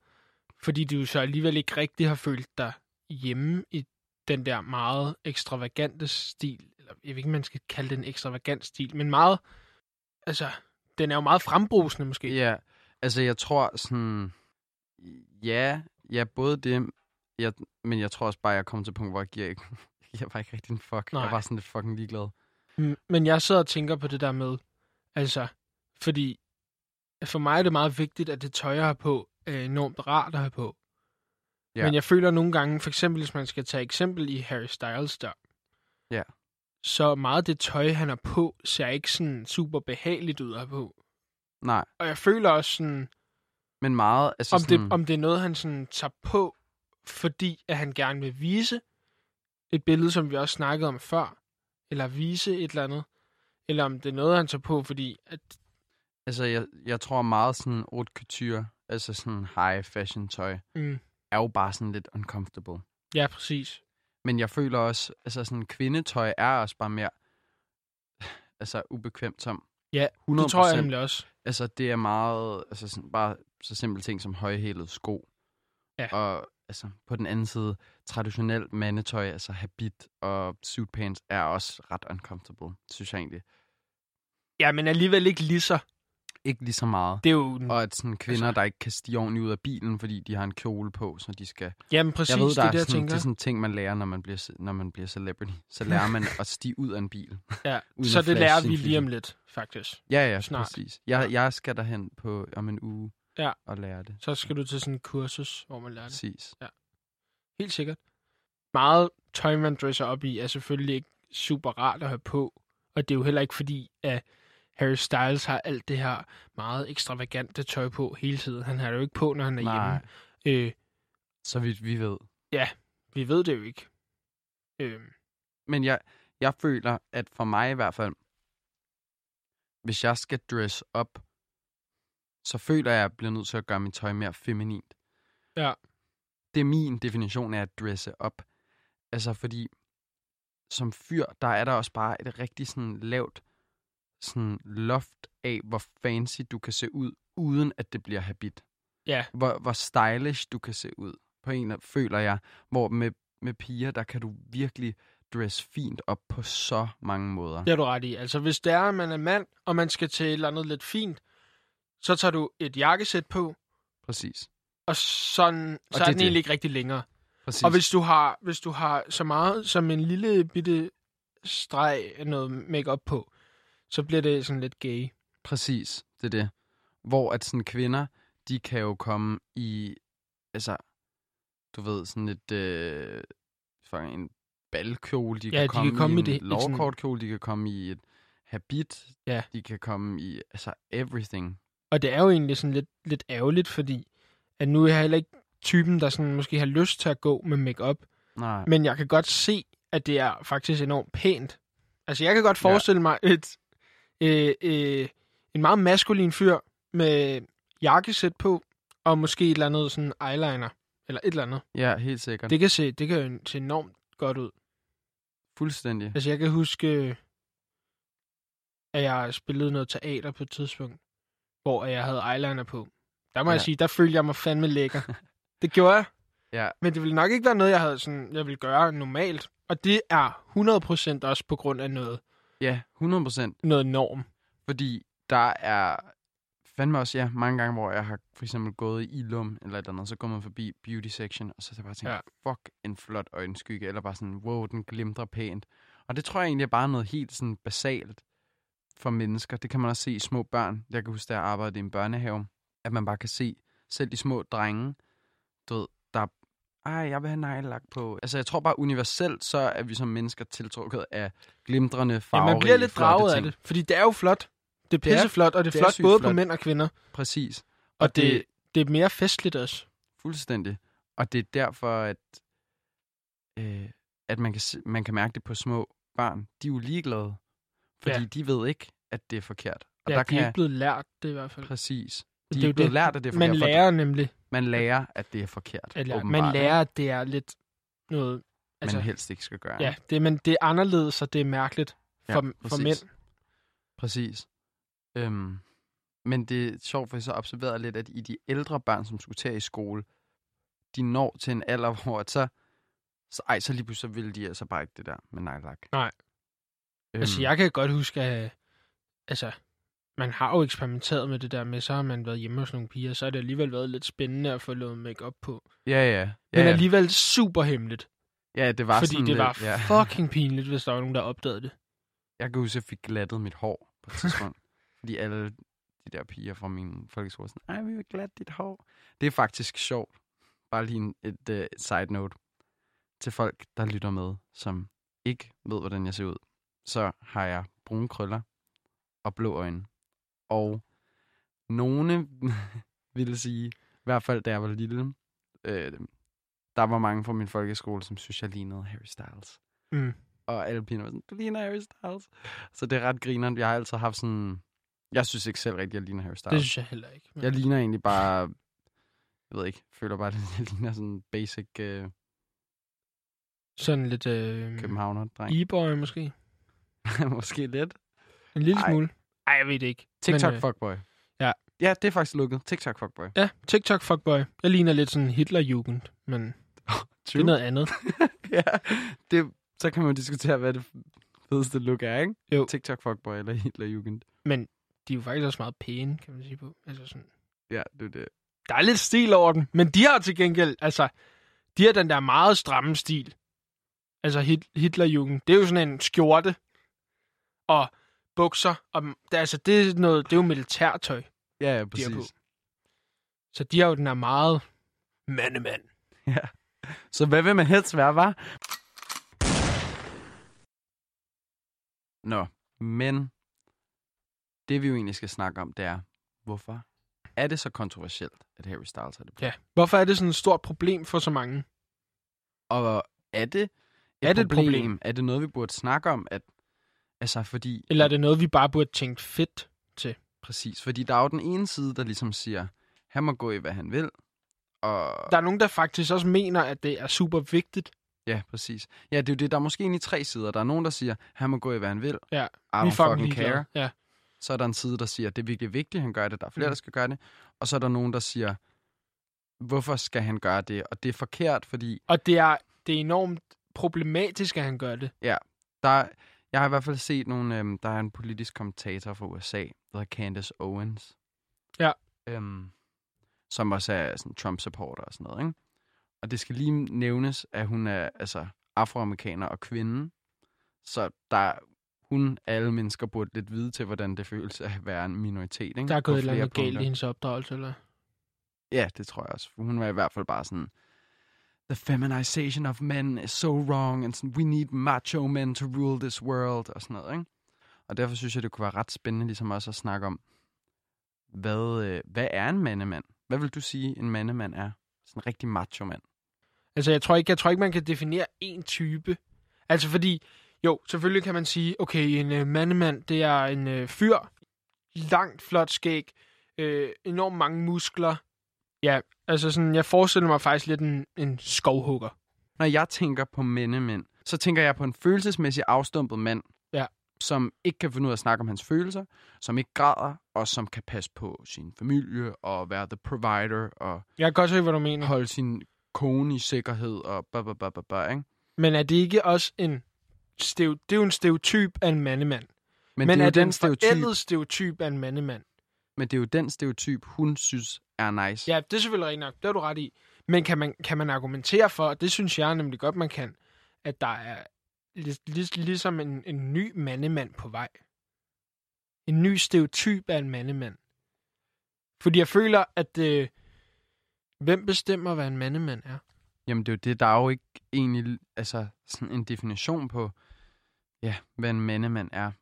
[SPEAKER 2] fordi du så alligevel ikke rigtig har følt dig hjemme i den der meget ekstravagante stil, eller jeg ved ikke, man skal kalde det en ekstravagant stil, men meget, altså, den er jo meget frembrusende måske.
[SPEAKER 1] Ja, altså jeg tror sådan, ja, ja, både det, jeg, men jeg tror også bare, jeg kommet til et punkt, hvor jeg giver ikke, jeg var ikke rigtig en fuck.
[SPEAKER 2] Nej.
[SPEAKER 1] Jeg var sådan lidt fucking ligeglad.
[SPEAKER 2] Mm, Men jeg sidder og tænker på det der med, altså, fordi for mig er det meget vigtigt, at det tøj, jeg har på, enormt rart at have på.
[SPEAKER 1] Ja.
[SPEAKER 2] Men jeg føler nogle gange, for eksempel hvis man skal tage eksempel i Harry Styles der,
[SPEAKER 1] Ja.
[SPEAKER 2] så meget det tøj, han har på, ser ikke sådan super behageligt ud at have på.
[SPEAKER 1] Nej,
[SPEAKER 2] Og jeg føler også sådan,
[SPEAKER 1] men meget, altså
[SPEAKER 2] om
[SPEAKER 1] sådan,
[SPEAKER 2] det, om det er noget, han sådan tager på, fordi at han gerne vil vise et billede, som vi også snakkede om før, eller vise et eller andet, eller om det er noget, han tager på, fordi at
[SPEAKER 1] altså jeg, jeg tror meget sådan haute couture, altså sådan high fashion tøj,
[SPEAKER 2] Mm.
[SPEAKER 1] er jo bare sådan lidt uncomfortable.
[SPEAKER 2] Ja, præcis.
[SPEAKER 1] Men jeg føler også, altså sådan kvindetøj er også bare mere, altså ubekvemt som
[SPEAKER 2] Ja,
[SPEAKER 1] 100%.
[SPEAKER 2] Det tror jeg nemlig også.
[SPEAKER 1] Altså, det er meget, altså sådan, bare så simple ting som højhælede sko.
[SPEAKER 2] Ja.
[SPEAKER 1] Og altså, på den anden side, traditionelt mandetøj, altså habit og suit pants, er også ret uncomfortable, synes jeg egentlig.
[SPEAKER 2] Ja, men alligevel ikke lige så.
[SPEAKER 1] Ikke lige så meget.
[SPEAKER 2] Det er jo...
[SPEAKER 1] Og at sådan kvinder,
[SPEAKER 2] Altså-
[SPEAKER 1] der ikke kan stige ordentligt ud af bilen, fordi de har en kjole på, så de skal...
[SPEAKER 2] Jamen præcis,
[SPEAKER 1] jeg ved,
[SPEAKER 2] det
[SPEAKER 1] der
[SPEAKER 2] er
[SPEAKER 1] er,
[SPEAKER 2] det, jeg
[SPEAKER 1] sådan,
[SPEAKER 2] tænker.
[SPEAKER 1] det er sådan ting, man lærer, når man bliver, når man bliver celebrity. Så lærer man at stige ud af en bil.
[SPEAKER 2] ja. Så det lærer vi lige om lidt, faktisk.
[SPEAKER 1] Ja, ja,
[SPEAKER 2] Snart.
[SPEAKER 1] præcis. Jeg, jeg skal derhen på, om en uge
[SPEAKER 2] Ja.
[SPEAKER 1] og lære det.
[SPEAKER 2] Så skal du til sådan en kursus, hvor man lærer det.
[SPEAKER 1] Præcis.
[SPEAKER 2] Helt sikkert. Meget tøj, man dresser op i, er selvfølgelig ikke super rart at have på. Og det er jo heller ikke fordi, at Harry Styles har alt det her meget ekstravagante tøj på hele tiden. Han har det jo ikke på, når han er
[SPEAKER 1] Nej,
[SPEAKER 2] hjemme. Øh,
[SPEAKER 1] så vidt vi ved.
[SPEAKER 2] vi ved det jo ikke. Øh,
[SPEAKER 1] Men jeg, jeg føler, at for mig i hvert fald, hvis jeg skal dress op, så føler jeg, at jeg bliver nødt til at gøre mit tøj mere feminint.
[SPEAKER 2] Ja.
[SPEAKER 1] Det er min definition af at dresse op. Altså fordi, som fyr, der er der også bare et rigtig sådan lavt sådan loft af, hvor fancy du kan se ud, uden at det bliver habit.
[SPEAKER 2] Ja,
[SPEAKER 1] Hvor, hvor stylish du kan se ud. På en, af- føler jeg, hvor med, med piger, der kan du virkelig dress fint op på så mange måder.
[SPEAKER 2] det har du ret i. Altså, hvis det er, at man er mand, og man skal til et eller andet lidt fint, så tager du et jakkesæt på,
[SPEAKER 1] Præcis.
[SPEAKER 2] og sådan, så
[SPEAKER 1] det
[SPEAKER 2] er
[SPEAKER 1] er
[SPEAKER 2] den
[SPEAKER 1] det.
[SPEAKER 2] egentlig ikke rigtig længere.
[SPEAKER 1] Præcis.
[SPEAKER 2] Og hvis du har, hvis du har så meget som en lille bitte streg noget makeup på, så bliver det sådan lidt gay.
[SPEAKER 1] Præcis, det er det. Hvor at sådan kvinder, de kan jo komme i, altså, du ved, sådan et, øh, fucking en balkjole, de
[SPEAKER 2] Ja,
[SPEAKER 1] kan
[SPEAKER 2] de
[SPEAKER 1] komme
[SPEAKER 2] kan komme
[SPEAKER 1] i
[SPEAKER 2] i
[SPEAKER 1] en
[SPEAKER 2] det- sådan-
[SPEAKER 1] lovkortkjole, de kan komme i et habit,
[SPEAKER 2] Ja.
[SPEAKER 1] de kan komme i, altså, everything.
[SPEAKER 2] Og det er jo egentlig sådan lidt, lidt ærgerligt, fordi at nu er jeg heller ikke typen, der sådan måske har lyst til at gå med makeup,
[SPEAKER 1] Nej,
[SPEAKER 2] men jeg kan godt se, at det er faktisk enormt pænt. Altså, jeg kan godt forestille mig et, øh, øh, en meget maskulin fyr med jakkesæt på, og måske et eller andet sådan eyeliner, eller et eller andet.
[SPEAKER 1] ja, helt sikkert. Det...
[SPEAKER 2] Kan se, det kan se enormt godt ud.
[SPEAKER 1] Fuldstændig.
[SPEAKER 2] Altså, jeg kan huske, at jeg spillede noget teater på et tidspunkt, hvor jeg havde eyeliner på. Der må. Ja. jeg sige, der følte jeg mig fandme lækker. det gjorde jeg.
[SPEAKER 1] Ja,
[SPEAKER 2] Men det ville nok ikke være noget, jeg havde sådan, jeg ville gøre normalt. Og det er 100% også på grund af noget,
[SPEAKER 1] ja, 100 procent.
[SPEAKER 2] noget norm.
[SPEAKER 1] Fordi der er fandme også, ja, mange gange, hvor jeg har for eksempel gået i Ilum eller et eller andet, så går man forbi beauty section, og så har jeg bare tænkt,
[SPEAKER 2] Ja.
[SPEAKER 1] ja. fuck, en flot øjenskygge, eller bare sådan, wow, den glimter pænt. Og det tror jeg egentlig er bare noget helt sådan basalt for mennesker. Det kan man også se i små børn. Jeg kan huske, da jeg arbejdede i en børnehave, at man bare kan se, selv de små drenge, du ved, der ej, jeg vil have neglelak på. Altså, jeg tror bare universelt, så er vi som mennesker tiltrukket af glimtrende,
[SPEAKER 2] Ja,
[SPEAKER 1] farverige,
[SPEAKER 2] man bliver lidt draget af
[SPEAKER 1] ting.
[SPEAKER 2] det, fordi det er jo flot. Det er
[SPEAKER 1] Det
[SPEAKER 2] pisseflot, og det er
[SPEAKER 1] det er
[SPEAKER 2] flot både på
[SPEAKER 1] flot.
[SPEAKER 2] mænd og kvinder.
[SPEAKER 1] Præcis.
[SPEAKER 2] Og, og det, det er mere festligt også.
[SPEAKER 1] Fuldstændig. Og det er derfor, at, øh, at man, kan, man kan mærke det på små børn. De er jo ligeglade, fordi
[SPEAKER 2] Ja.
[SPEAKER 1] ja. de ved ikke, at det er forkert. Og
[SPEAKER 2] Ja,
[SPEAKER 1] der
[SPEAKER 2] de
[SPEAKER 1] kan
[SPEAKER 2] er ikke blevet lært det i hvert fald.
[SPEAKER 1] Præcis.
[SPEAKER 2] Det
[SPEAKER 1] De
[SPEAKER 2] er
[SPEAKER 1] er,
[SPEAKER 2] jo
[SPEAKER 1] blevet
[SPEAKER 2] det.
[SPEAKER 1] lært, at det er
[SPEAKER 2] Man
[SPEAKER 1] forkert. for-
[SPEAKER 2] lærer nemlig,
[SPEAKER 1] man lærer, at det er forkert.
[SPEAKER 2] eller man lærer, at det er lidt noget...
[SPEAKER 1] man helst ikke skal gøre.
[SPEAKER 2] Ja, det, men det er anderledes, og det er mærkeligt for,
[SPEAKER 1] Ja,
[SPEAKER 2] for
[SPEAKER 1] præcis.
[SPEAKER 2] mænd.
[SPEAKER 1] Præcis. Øhm, men det er sjovt, for jeg så observerede lidt, at i de ældre børn, som skulle tage i skole, de når til en alder, hvor at så, så, ej, så lige pludselig så vil de altså bare ikke det der med nejlak.
[SPEAKER 2] Nej.
[SPEAKER 1] Øhm,
[SPEAKER 2] Altså, jeg kan godt huske, at altså, man har jo eksperimenteret med det der med, så har man været hjemme hos nogle piger, så har det alligevel været lidt spændende at få noget makeup på.
[SPEAKER 1] Ja, ja. ja,
[SPEAKER 2] Men alligevel super hemmeligt.
[SPEAKER 1] ja det var
[SPEAKER 2] Fordi
[SPEAKER 1] sådan
[SPEAKER 2] det
[SPEAKER 1] lidt,
[SPEAKER 2] var
[SPEAKER 1] ja.
[SPEAKER 2] fucking pinligt, hvis der var nogen, der opdagede det.
[SPEAKER 1] Jeg kan huske, at jeg fik glattet mit hår på et tidspunkt. fordi alle de der piger fra min folkeskole sådan, ej, vi vil glatte dit hår. Det er faktisk sjovt. Bare lige en, et, uh, et side note til folk, der lytter med, som ikke ved, hvordan jeg ser ud. Så har jeg brune krøller og blå øjne. Og nogle ville sige, i hvert fald da jeg var lille, øh, der var mange fra min folkeskole, som synes, jeg lignede Harry Styles
[SPEAKER 2] Mm.
[SPEAKER 1] og alle pigerne var sådan, du ligner Harry Styles. Så det er ret grineren. Jeg har altid haft sådan... Jeg synes ikke selv rigtigt, jeg ligner Harry
[SPEAKER 2] Det
[SPEAKER 1] Styles.
[SPEAKER 2] synes jeg heller ikke. Men...
[SPEAKER 1] Jeg ligner egentlig bare... Jeg ved ikke, føler bare, at jeg ligner sådan basic øh,
[SPEAKER 2] Sådan lidt øh,
[SPEAKER 1] københavner-dreng.
[SPEAKER 2] e-boy måske.
[SPEAKER 1] Måske lidt.
[SPEAKER 2] En lille
[SPEAKER 1] Ej.
[SPEAKER 2] smule. Ej, jeg ved det ikke.
[SPEAKER 1] TikTok
[SPEAKER 2] Men, øh,
[SPEAKER 1] fuckboy.
[SPEAKER 2] ja.
[SPEAKER 1] Ja, det er faktisk lukket. TikTok fuckboy.
[SPEAKER 2] Ja, TikTok fuckboy. Jeg ligner lidt sådan Hitlerjugend, men det er noget andet.
[SPEAKER 1] ja, det, så kan man diskutere, hvad det fedeste look er, ikke?
[SPEAKER 2] Jo.
[SPEAKER 1] TikTok fuckboy eller Hitlerjugend.
[SPEAKER 2] Men de er jo faktisk også meget pæne, kan man sige på. Altså sådan,
[SPEAKER 1] Ja, det er det.
[SPEAKER 2] der er lidt stil over dem, men de har til gengæld, altså, de har den der meget stramme stil. Altså Hit- Hitlerjugend. Det er jo sådan en skjorte og bukser. Og, det, altså, det er, noget, det er jo militærtøj,
[SPEAKER 1] Ja, ja,
[SPEAKER 2] de
[SPEAKER 1] præcis.
[SPEAKER 2] på. Så de har jo den der meget mandemand.
[SPEAKER 1] Ja. Så hvad vil man helst være, var? Nå, men det vi jo egentlig skal snakke om, det er, hvorfor er det så kontroversielt, at Harry Styles har det?
[SPEAKER 2] Ja. Hvorfor er det sådan et stort problem for så mange?
[SPEAKER 1] Og er det et,
[SPEAKER 2] Er det et
[SPEAKER 1] problem?
[SPEAKER 2] problem?
[SPEAKER 1] Er det noget, vi burde snakke om? At, altså, fordi...
[SPEAKER 2] Eller er det noget, vi bare burde tænke fedt til?
[SPEAKER 1] Præcis, fordi der er jo den ene side, der ligesom siger, han må gå i, hvad han vil, og...
[SPEAKER 2] Der er nogen, der faktisk også mener, at det er super vigtigt,
[SPEAKER 1] Ja, præcis. Ja, det er jo det. Der er måske egentlig tre sider. Der er nogen, der siger, han må gå i, hvad han vil.
[SPEAKER 2] Ja,
[SPEAKER 1] I
[SPEAKER 2] vi
[SPEAKER 1] don't
[SPEAKER 2] fucking
[SPEAKER 1] fucking care.
[SPEAKER 2] Ja.
[SPEAKER 1] Så er der en side, der siger, det er virkelig vigtigt, han gør det. Der er flere,
[SPEAKER 2] Mm.
[SPEAKER 1] der skal gøre det. Og så er der nogen, der siger, hvorfor skal han gøre det? Og det er forkert, fordi
[SPEAKER 2] Og det er, det er enormt problematisk, at han gør det.
[SPEAKER 1] der er, jeg har i hvert fald set nogle, øhm, der er en politisk kommentator fra USA, der hedder Candace Owens.
[SPEAKER 2] Ja.
[SPEAKER 1] Øhm, som også er sådan Trump-supporter og sådan noget, ikke? Og det skal lige nævnes, at hun er altså afroamerikaner og kvinde. Så der er- hun, alle mennesker burde lidt vide til, hvordan det føles at være en minoritet, ikke?
[SPEAKER 2] Der er gået et eller andet galt i hendes opdragelse, eller?
[SPEAKER 1] Ja, det tror jeg også. Hun var i hvert fald bare sådan, the feminization of men is so wrong, and sådan, we need macho men to rule this world, og sådan noget, ikke? Og derfor synes jeg, det kunne være ret spændende ligesom også at snakke om, hvad, øh, hvad er en mandemand? Hvad vil du sige, en mandemand er? Sådan en rigtig macho mand.
[SPEAKER 2] Altså, jeg tror ikke, jeg tror ikke man kan definere én type. Altså, fordi, jo, selvfølgelig kan man sige, okay, en øh, mandemand, det er en øh, fyr, langt, flot skæg, øh, enormt mange muskler. Ja, altså sådan, jeg forestiller mig faktisk lidt en, en skovhugger.
[SPEAKER 1] Når jeg tænker på mændemænd, så tænker jeg på en følelsesmæssig afstumpet mand,
[SPEAKER 2] Ja.
[SPEAKER 1] som ikke kan finde ud af at snakke om hans følelser, som ikke græder, og som kan passe på sin familie og være the provider og
[SPEAKER 2] Jeg kan godt se, hvad du mener.
[SPEAKER 1] holde sin kone i sikkerhed og ba, ba, ba, ba, ba, ikke?
[SPEAKER 2] Men er det ikke også en... Steo, det er jo en stereotyp af en mandemand.
[SPEAKER 1] Men,
[SPEAKER 2] Men,
[SPEAKER 1] det er,
[SPEAKER 2] er
[SPEAKER 1] jo den
[SPEAKER 2] en
[SPEAKER 1] stereotyp,
[SPEAKER 2] stereotyp af en mandemand?
[SPEAKER 1] Men det er jo den stereotyp, hun synes er nice.
[SPEAKER 2] Ja, det er selvfølgelig rigtigt nok. Det har du ret i. Men kan man, kan man argumentere for, og det synes jeg nemlig godt, man kan, at der er lig, lig, ligesom en, en ny mandemand på vej. En ny stereotyp af en mandemand. Fordi jeg føler, at øh, hvem bestemmer, hvad en mandemand er?
[SPEAKER 1] Jamen det er jo det, der er jo ikke egentlig altså, sådan en definition på, ja, hvad en mandemand er.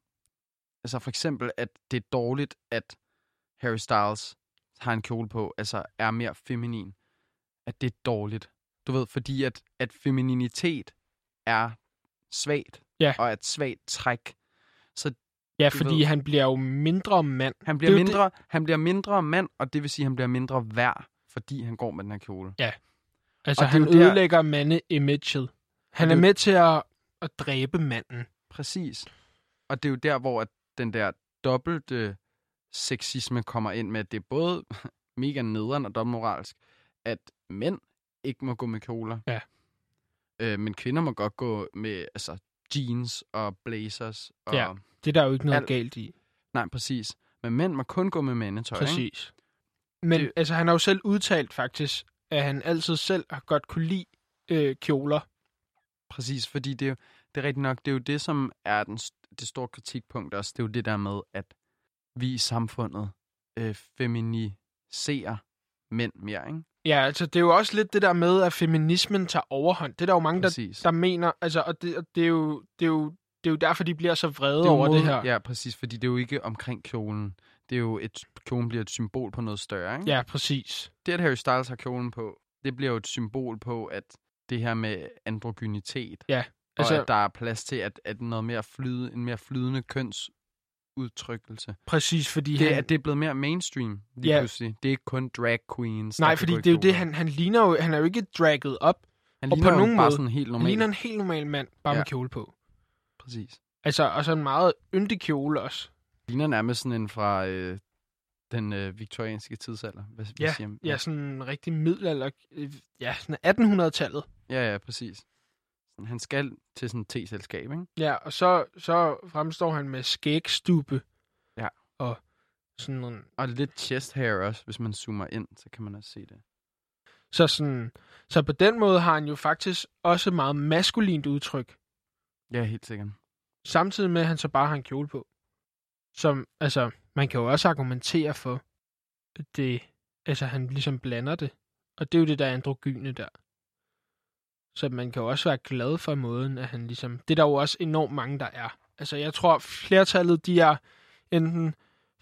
[SPEAKER 1] Altså for eksempel, at det er dårligt, at Harry Styles har en kjole på, altså er mere feminin. At det er dårligt. Du ved, fordi at, at femininitet er svagt,
[SPEAKER 2] Ja.
[SPEAKER 1] og er et svagt træk.
[SPEAKER 2] Ja,
[SPEAKER 1] Du
[SPEAKER 2] fordi
[SPEAKER 1] ved-
[SPEAKER 2] han bliver jo mindre mand.
[SPEAKER 1] Han bliver,
[SPEAKER 2] Det er
[SPEAKER 1] mindre, han bliver mindre mand, og det vil sige, at han bliver mindre værd, fordi han går med den her kjole.
[SPEAKER 2] Altså,
[SPEAKER 1] Og det
[SPEAKER 2] han
[SPEAKER 1] der-
[SPEAKER 2] ødelægger mande-imaget. Han
[SPEAKER 1] det
[SPEAKER 2] er med til at, at dræbe manden.
[SPEAKER 1] Præcis. Og det er jo der, hvor at den der dobbelte sexisme kommer ind med, at det er både mega nederen og dobbeltmoralsk, at mænd ikke må gå med kjoler.
[SPEAKER 2] Ja.
[SPEAKER 1] Øh, men kvinder må godt gå med altså, jeans og blazers. Og,
[SPEAKER 2] Ja. Det er der jo ikke noget
[SPEAKER 1] Alt-
[SPEAKER 2] galt i.
[SPEAKER 1] Nej, præcis. Men mænd må kun gå med mandetøj. Ikke?
[SPEAKER 2] Præcis. Men
[SPEAKER 1] Det-
[SPEAKER 2] altså, han har jo selv udtalt faktisk, at han altid selv har godt kunne lide øh, kjoler.
[SPEAKER 1] Præcis, fordi det er jo det er rigtigt nok, det er jo det, som er den, det store kritikpunkt også. Det er jo det der med, at vi i samfundet øh, feminiserer mænd mere, ikke?
[SPEAKER 2] Ja, altså det er jo også lidt det der med, at feminismen tager overhånd. Det er der jo mange, der,
[SPEAKER 1] Præcis.
[SPEAKER 2] der mener, altså, og det, og det, er jo, det, er jo, det er jo derfor, de bliver så vrede
[SPEAKER 1] det er
[SPEAKER 2] over
[SPEAKER 1] mod-
[SPEAKER 2] det her.
[SPEAKER 1] Ja, præcis, fordi det er jo ikke omkring kjolen. Det er jo et, kjolen bliver et symbol på noget større, ikke?
[SPEAKER 2] ja, præcis.
[SPEAKER 1] Det, at Harry Styles har kjolen på, det bliver jo et symbol på, at det her med androgynitet,
[SPEAKER 2] Ja,
[SPEAKER 1] altså, og at der er plads til, at, at noget mere flyde, en mere flydende kønsudtrykkelse.
[SPEAKER 2] Præcis, fordi
[SPEAKER 1] Det,
[SPEAKER 2] han...
[SPEAKER 1] at det er blevet mere mainstream lige
[SPEAKER 2] Ja.
[SPEAKER 1] pludselig. Det er ikke kun drag queens.
[SPEAKER 2] Nej, fordi det er jo det, han, han ligner jo, han er jo ikke dragget op.
[SPEAKER 1] han
[SPEAKER 2] og
[SPEAKER 1] ligner
[SPEAKER 2] på nogen
[SPEAKER 1] bare
[SPEAKER 2] måde-
[SPEAKER 1] sådan helt
[SPEAKER 2] Han
[SPEAKER 1] normal.
[SPEAKER 2] ligner en helt normal mand, bare
[SPEAKER 1] Ja.
[SPEAKER 2] med kjole på.
[SPEAKER 1] Præcis.
[SPEAKER 2] Altså, og så en meget yndig kjole også.
[SPEAKER 1] Ligner nærmest sådan en fra øh, den øh, viktorianske tidsalder. Hvad, hvad
[SPEAKER 2] Ja,
[SPEAKER 1] siger man?
[SPEAKER 2] ja, sådan en rigtig middelalder... øh, Ja, sådan 1800-tallet.
[SPEAKER 1] ja, ja, præcis. Han skal til sådan et te-selskab, ikke?
[SPEAKER 2] Ja, og så, så fremstår han med skægstube.
[SPEAKER 1] Ja.
[SPEAKER 2] Og sådan en,
[SPEAKER 1] Og lidt chest hair også, hvis man zoomer ind, så kan man også se det.
[SPEAKER 2] så sådan, så på den måde har han jo faktisk også meget maskulint udtryk,
[SPEAKER 1] Ja, helt sikkert.
[SPEAKER 2] samtidig med, at han så bare har en kjole på. Som, altså, man kan jo også argumentere for, at det, altså, han ligesom blander det. Og det er jo det der androgyne der. Så man kan jo også være glad for måden, at han ligesom... Det er der jo også enormt mange, der er. Altså, jeg tror, flertallet, de er enten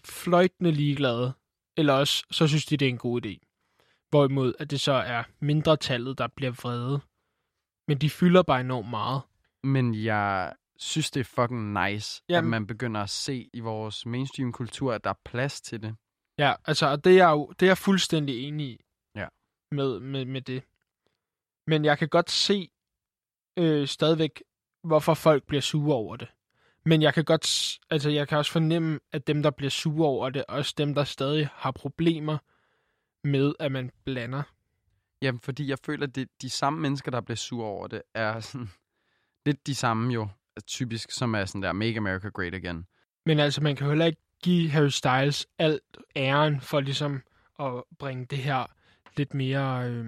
[SPEAKER 2] fløjtende ligeglade, eller også, så synes de, det er en god idé. Hvorimod, at det så er mindretallet, der bliver vrede. Men de fylder bare enormt meget.
[SPEAKER 1] Men jeg synes, det er fucking nice, Jamen. at man begynder at se i vores mainstream-kultur, at der er plads til det.
[SPEAKER 2] Ja, altså, og det er jeg jo det er jeg fuldstændig enig i.
[SPEAKER 1] Ja.
[SPEAKER 2] Med, med, med det. Men jeg kan godt se, øh, stadigvæk, hvorfor folk bliver sure over det. Men jeg kan godt, altså jeg kan også fornemme, at dem, der bliver sure over det, også dem, der stadig har problemer med, at man blander.
[SPEAKER 1] Jamen, fordi jeg føler, at det, de samme mennesker, der bliver sure over det, er sådan lidt de samme jo, typisk, som er sådan der, Make America Great Again.
[SPEAKER 2] Men altså, man kan heller ikke give Harry Styles alt æren for ligesom at bringe det her lidt mere... Øh...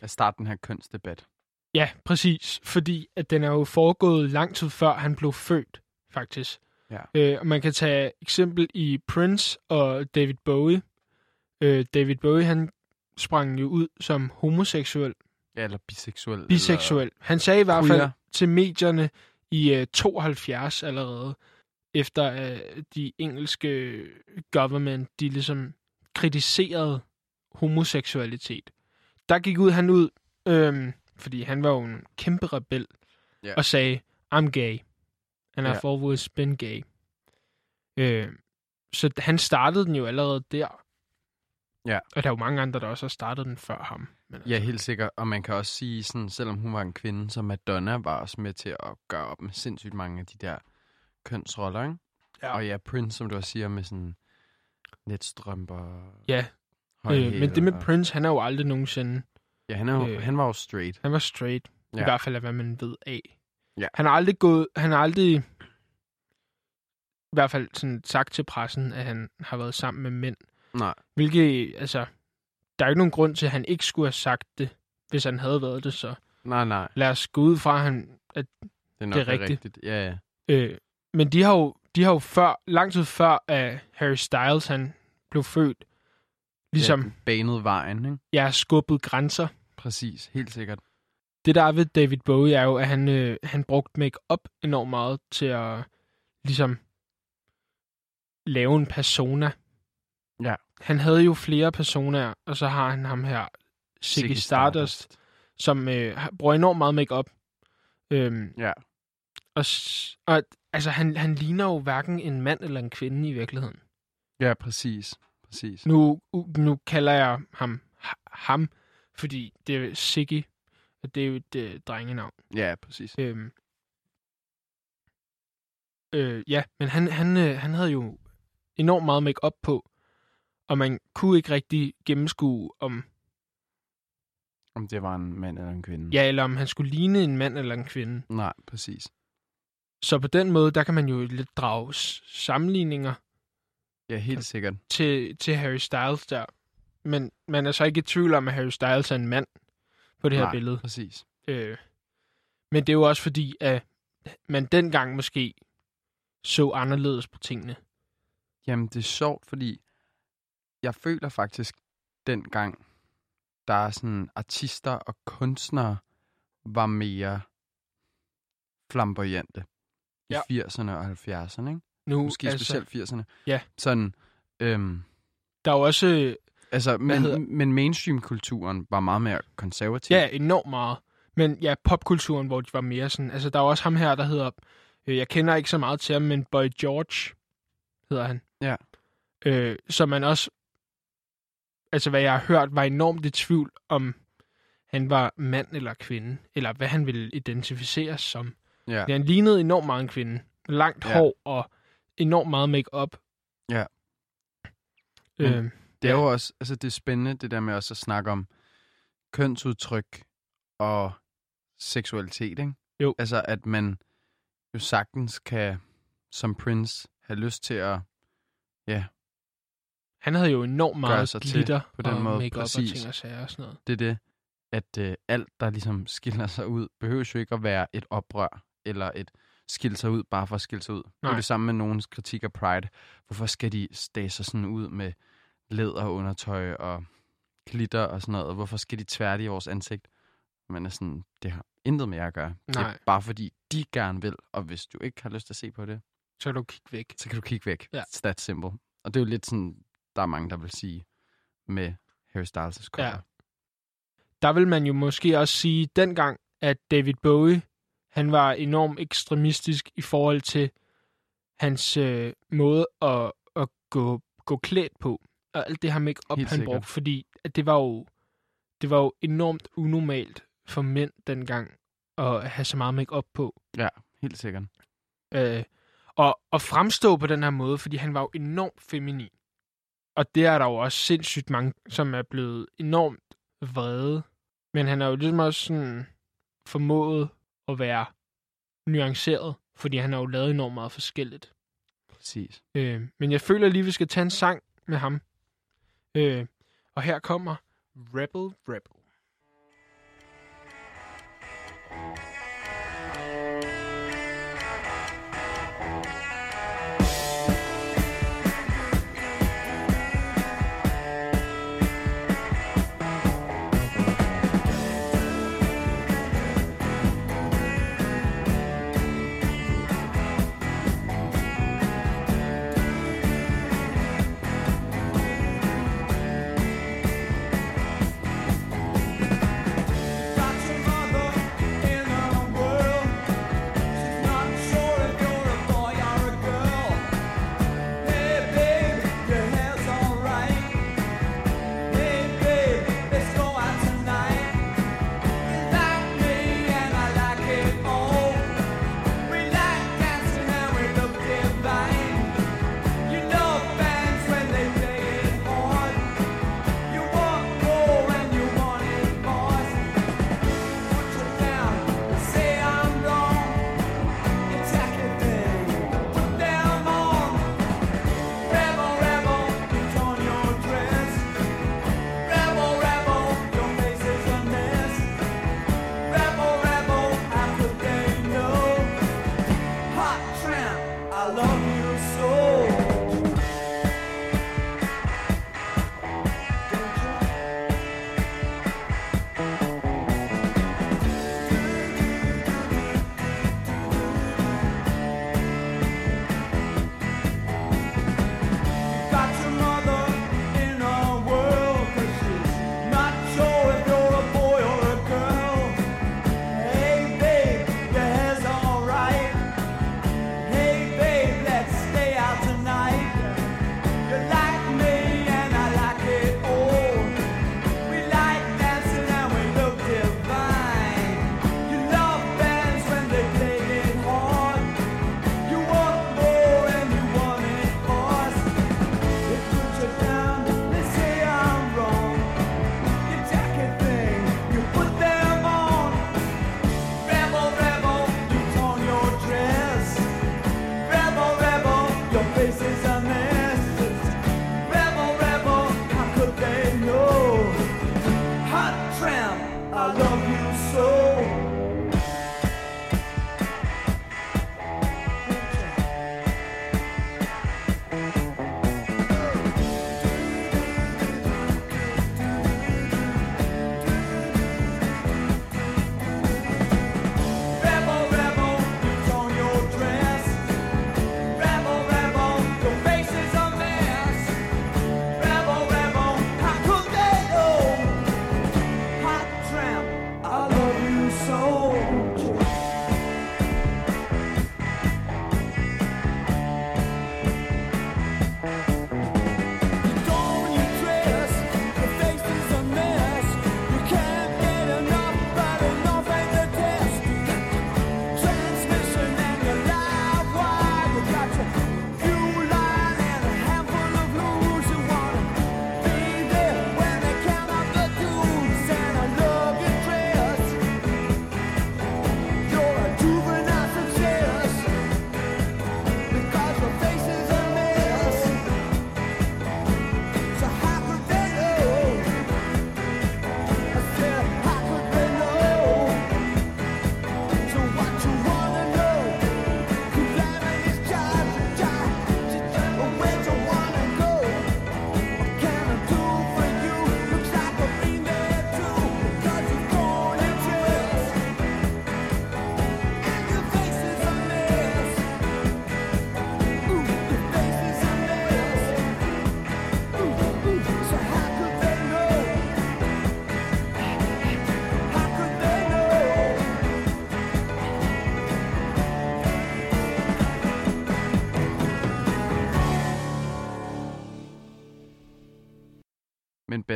[SPEAKER 1] At starte den her kønsdebat.
[SPEAKER 2] Ja, præcis. Fordi at den er jo foregået lang tid før han blev født, faktisk.
[SPEAKER 1] Ja.
[SPEAKER 2] Øh, og man kan tage eksempel i Prince og David Bowie. Øh, David Bowie, han sprang jo ud som homoseksuel,
[SPEAKER 1] Ja, eller biseksuel.
[SPEAKER 2] biseksuel. Han sagde i hvert
[SPEAKER 1] queer.
[SPEAKER 2] fald til medierne i øh, 72 allerede, efter at de engelske government, de ligesom kritiserede homoseksualitet. Der gik ud han ud, øhm, fordi han var jo en kæmpe rebel,
[SPEAKER 1] Ja.
[SPEAKER 2] og sagde, I'm gay, and
[SPEAKER 1] Ja.
[SPEAKER 2] I've always been gay. Øh, så han startede den jo allerede der.
[SPEAKER 1] Ja.
[SPEAKER 2] Og der er jo mange andre, der også har startet den før ham. Men
[SPEAKER 1] Ja, helt sikkert. Og man kan også sige, sådan, selvom hun var en kvinde, så Madonna var også med til at gøre op med sindssygt mange af de der kønsroller, ikke?
[SPEAKER 2] Ja.
[SPEAKER 1] Og ja, Prince, som du også siger, med sådan netstrømper,
[SPEAKER 2] Ja, øh, men det med Prince, han er jo aldrig nogensinde...
[SPEAKER 1] Ja, han, er jo,
[SPEAKER 2] øh,
[SPEAKER 1] han var jo straight.
[SPEAKER 2] Han var straight. Ja. I hvert fald af, hvad man ved af.
[SPEAKER 1] Ja.
[SPEAKER 2] Han har aldrig gået... Han har aldrig... I hvert fald sådan sagt til pressen, at han har været sammen med mænd.
[SPEAKER 1] Nej,
[SPEAKER 2] Hvilket, altså... Der er ikke nogen grund til, at han ikke skulle have sagt det, hvis han havde været det, så
[SPEAKER 1] nej, nej.
[SPEAKER 2] lad os gå ud fra, at han... At,
[SPEAKER 1] Det er nok
[SPEAKER 2] det er rigtigt.
[SPEAKER 1] rigtigt. Ja, ja.
[SPEAKER 2] øh, men de har jo, de har jo før, lang tid før, at Harry Styles, han blev født, ligesom,
[SPEAKER 1] Ja, banet vejen, ikke?
[SPEAKER 2] jeg har skubbet grænser.
[SPEAKER 1] Præcis, helt sikkert.
[SPEAKER 2] det der er ved David Bowie er jo, at han, øh, han brugte make-up enormt meget til at ligesom lave en persona.
[SPEAKER 1] Ja.
[SPEAKER 2] Han havde jo flere personer, og så har han ham her, Ziggy Stardust, som øh, bruger enormt meget make-up. Øhm,
[SPEAKER 1] Ja,
[SPEAKER 2] og, og altså, han, han ligner jo hverken en mand eller en kvinde i virkeligheden.
[SPEAKER 1] ja, præcis. Præcis.
[SPEAKER 2] Nu, nu kalder jeg ham ha- ham, fordi det er Ziggy, og det er jo et øh, drengenavn.
[SPEAKER 1] Ja, præcis.
[SPEAKER 2] Øhm, øh, ja, men han, han, øh, han havde jo enormt meget make på, og man kunne ikke rigtig gennemskue, om,
[SPEAKER 1] Om det var en mand eller en kvinde.
[SPEAKER 2] ja, eller om han skulle ligne en mand eller en kvinde.
[SPEAKER 1] Nej, præcis.
[SPEAKER 2] Så på den måde, der kan man jo lidt drage sammenligninger
[SPEAKER 1] Ja, helt sikkert.
[SPEAKER 2] til, til Harry Styles der. Men man er så ikke i tvivl om, at Harry Styles er en mand på det her
[SPEAKER 1] Nej,
[SPEAKER 2] billede.
[SPEAKER 1] Præcis.
[SPEAKER 2] Øh, men det er jo også fordi, at man dengang måske så anderledes på tingene.
[SPEAKER 1] Jamen, det er sjovt, fordi jeg føler faktisk, dengang, der er sådan artister og kunstnere var mere flamboyante
[SPEAKER 2] Ja.
[SPEAKER 1] i 80'erne og 70'erne, ikke?
[SPEAKER 2] Nu,
[SPEAKER 1] Måske altså, specielt 80'erne.
[SPEAKER 2] ja.
[SPEAKER 1] Sådan, øhm,
[SPEAKER 2] Der er jo også
[SPEAKER 1] altså,
[SPEAKER 2] hedder-
[SPEAKER 1] men, men mainstream-kulturen var meget mere konservativ.
[SPEAKER 2] Ja, enormt meget. Men ja, popkulturen, hvor de var mere sådan... Altså, der er også ham her, der hedder... Øh, jeg kender ikke så meget til ham, men Boy George hedder han.
[SPEAKER 1] Ja.
[SPEAKER 2] Øh, så man også... Altså, hvad jeg har hørt, var enormt i tvivl om han var mand eller kvinde, eller hvad han ville identificeres som.
[SPEAKER 1] Ja.
[SPEAKER 2] Han lignede enormt meget en kvinde. Langt
[SPEAKER 1] Ja.
[SPEAKER 2] hår og enormt meget make-up.
[SPEAKER 1] Ja. Men-
[SPEAKER 2] Øh,
[SPEAKER 1] Det er
[SPEAKER 2] Ja.
[SPEAKER 1] jo også, altså det er spændende, det der med også at snakke om kønsudtryk og seksualitet, ikke?
[SPEAKER 2] Jo.
[SPEAKER 1] Altså, at man jo sagtens kan, som Prince, have lyst til at,
[SPEAKER 2] han havde jo enormt meget
[SPEAKER 1] sig til
[SPEAKER 2] glitter
[SPEAKER 1] på den
[SPEAKER 2] og
[SPEAKER 1] måde,
[SPEAKER 2] make-up og
[SPEAKER 1] præcis.
[SPEAKER 2] ting og sager og sådan noget.
[SPEAKER 1] det er det, at øh, alt, der ligesom skiller sig ud, behøver jo ikke at være et oprør, eller et skille sig ud, bare for at skille sig ud. Det er
[SPEAKER 2] Nej.
[SPEAKER 1] det samme med nogens kritik af Pride. Hvorfor skal de stage sig sådan ud med læder undertøj og glitter og sådan noget? Hvorfor skal de tværte i vores ansigt? Man er sådan, det har intet med jer at gøre. Det er
[SPEAKER 2] Nej.
[SPEAKER 1] bare fordi, de gerne vil, og hvis du ikke har lyst til at se på det,
[SPEAKER 2] Så kan du kigge væk.
[SPEAKER 1] så kan du kigge væk.
[SPEAKER 2] Ja.
[SPEAKER 1] It's that simple. Og det er jo lidt sådan, der er mange, der vil sige med Harry Styles' cover.
[SPEAKER 2] Ja. Der vil man jo måske også sige dengang, at David Bowie, han var enormt ekstremistisk i forhold til hans øh, måde at, at gå, gå klædt på. Og alt det her make
[SPEAKER 1] op
[SPEAKER 2] han brugte, fordi at det var jo det var jo enormt unormalt for mænd dengang at have så meget make op på.
[SPEAKER 1] Ja, helt sikkert.
[SPEAKER 2] Øh, og, og fremstå på den her måde, fordi han var jo enormt feminin. Og det er der jo også sindssygt mange, som er blevet enormt vrede. Men han er jo ligesom også sådan formået at være nuanceret, fordi han har jo lavet enormt meget forskelligt.
[SPEAKER 1] Præcis.
[SPEAKER 2] Øh, men jeg føler lige, vi skal tage en sang med ham. Øh, og her kommer
[SPEAKER 3] Rebel Rebel. thank you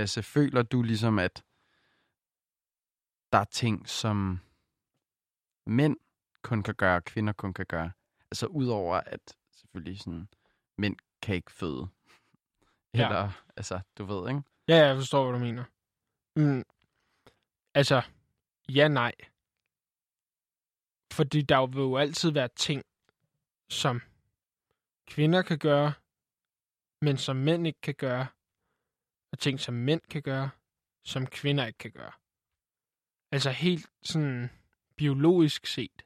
[SPEAKER 1] Lasse, føler du ligesom, at der er ting, som mænd kun kan gøre, kvinder kun kan gøre? Altså udover at selvfølgelig sådan, mænd kan ikke føde.
[SPEAKER 2] Ja.
[SPEAKER 1] Eller, altså, du ved, ikke?
[SPEAKER 2] Ja, jeg forstår, hvad du mener. Mm. Altså, ja, nej. Fordi der vil jo altid være ting, som kvinder kan gøre, men som mænd ikke kan gøre, og ting, som mænd kan gøre, som kvinder ikke kan gøre. Altså helt sådan biologisk set.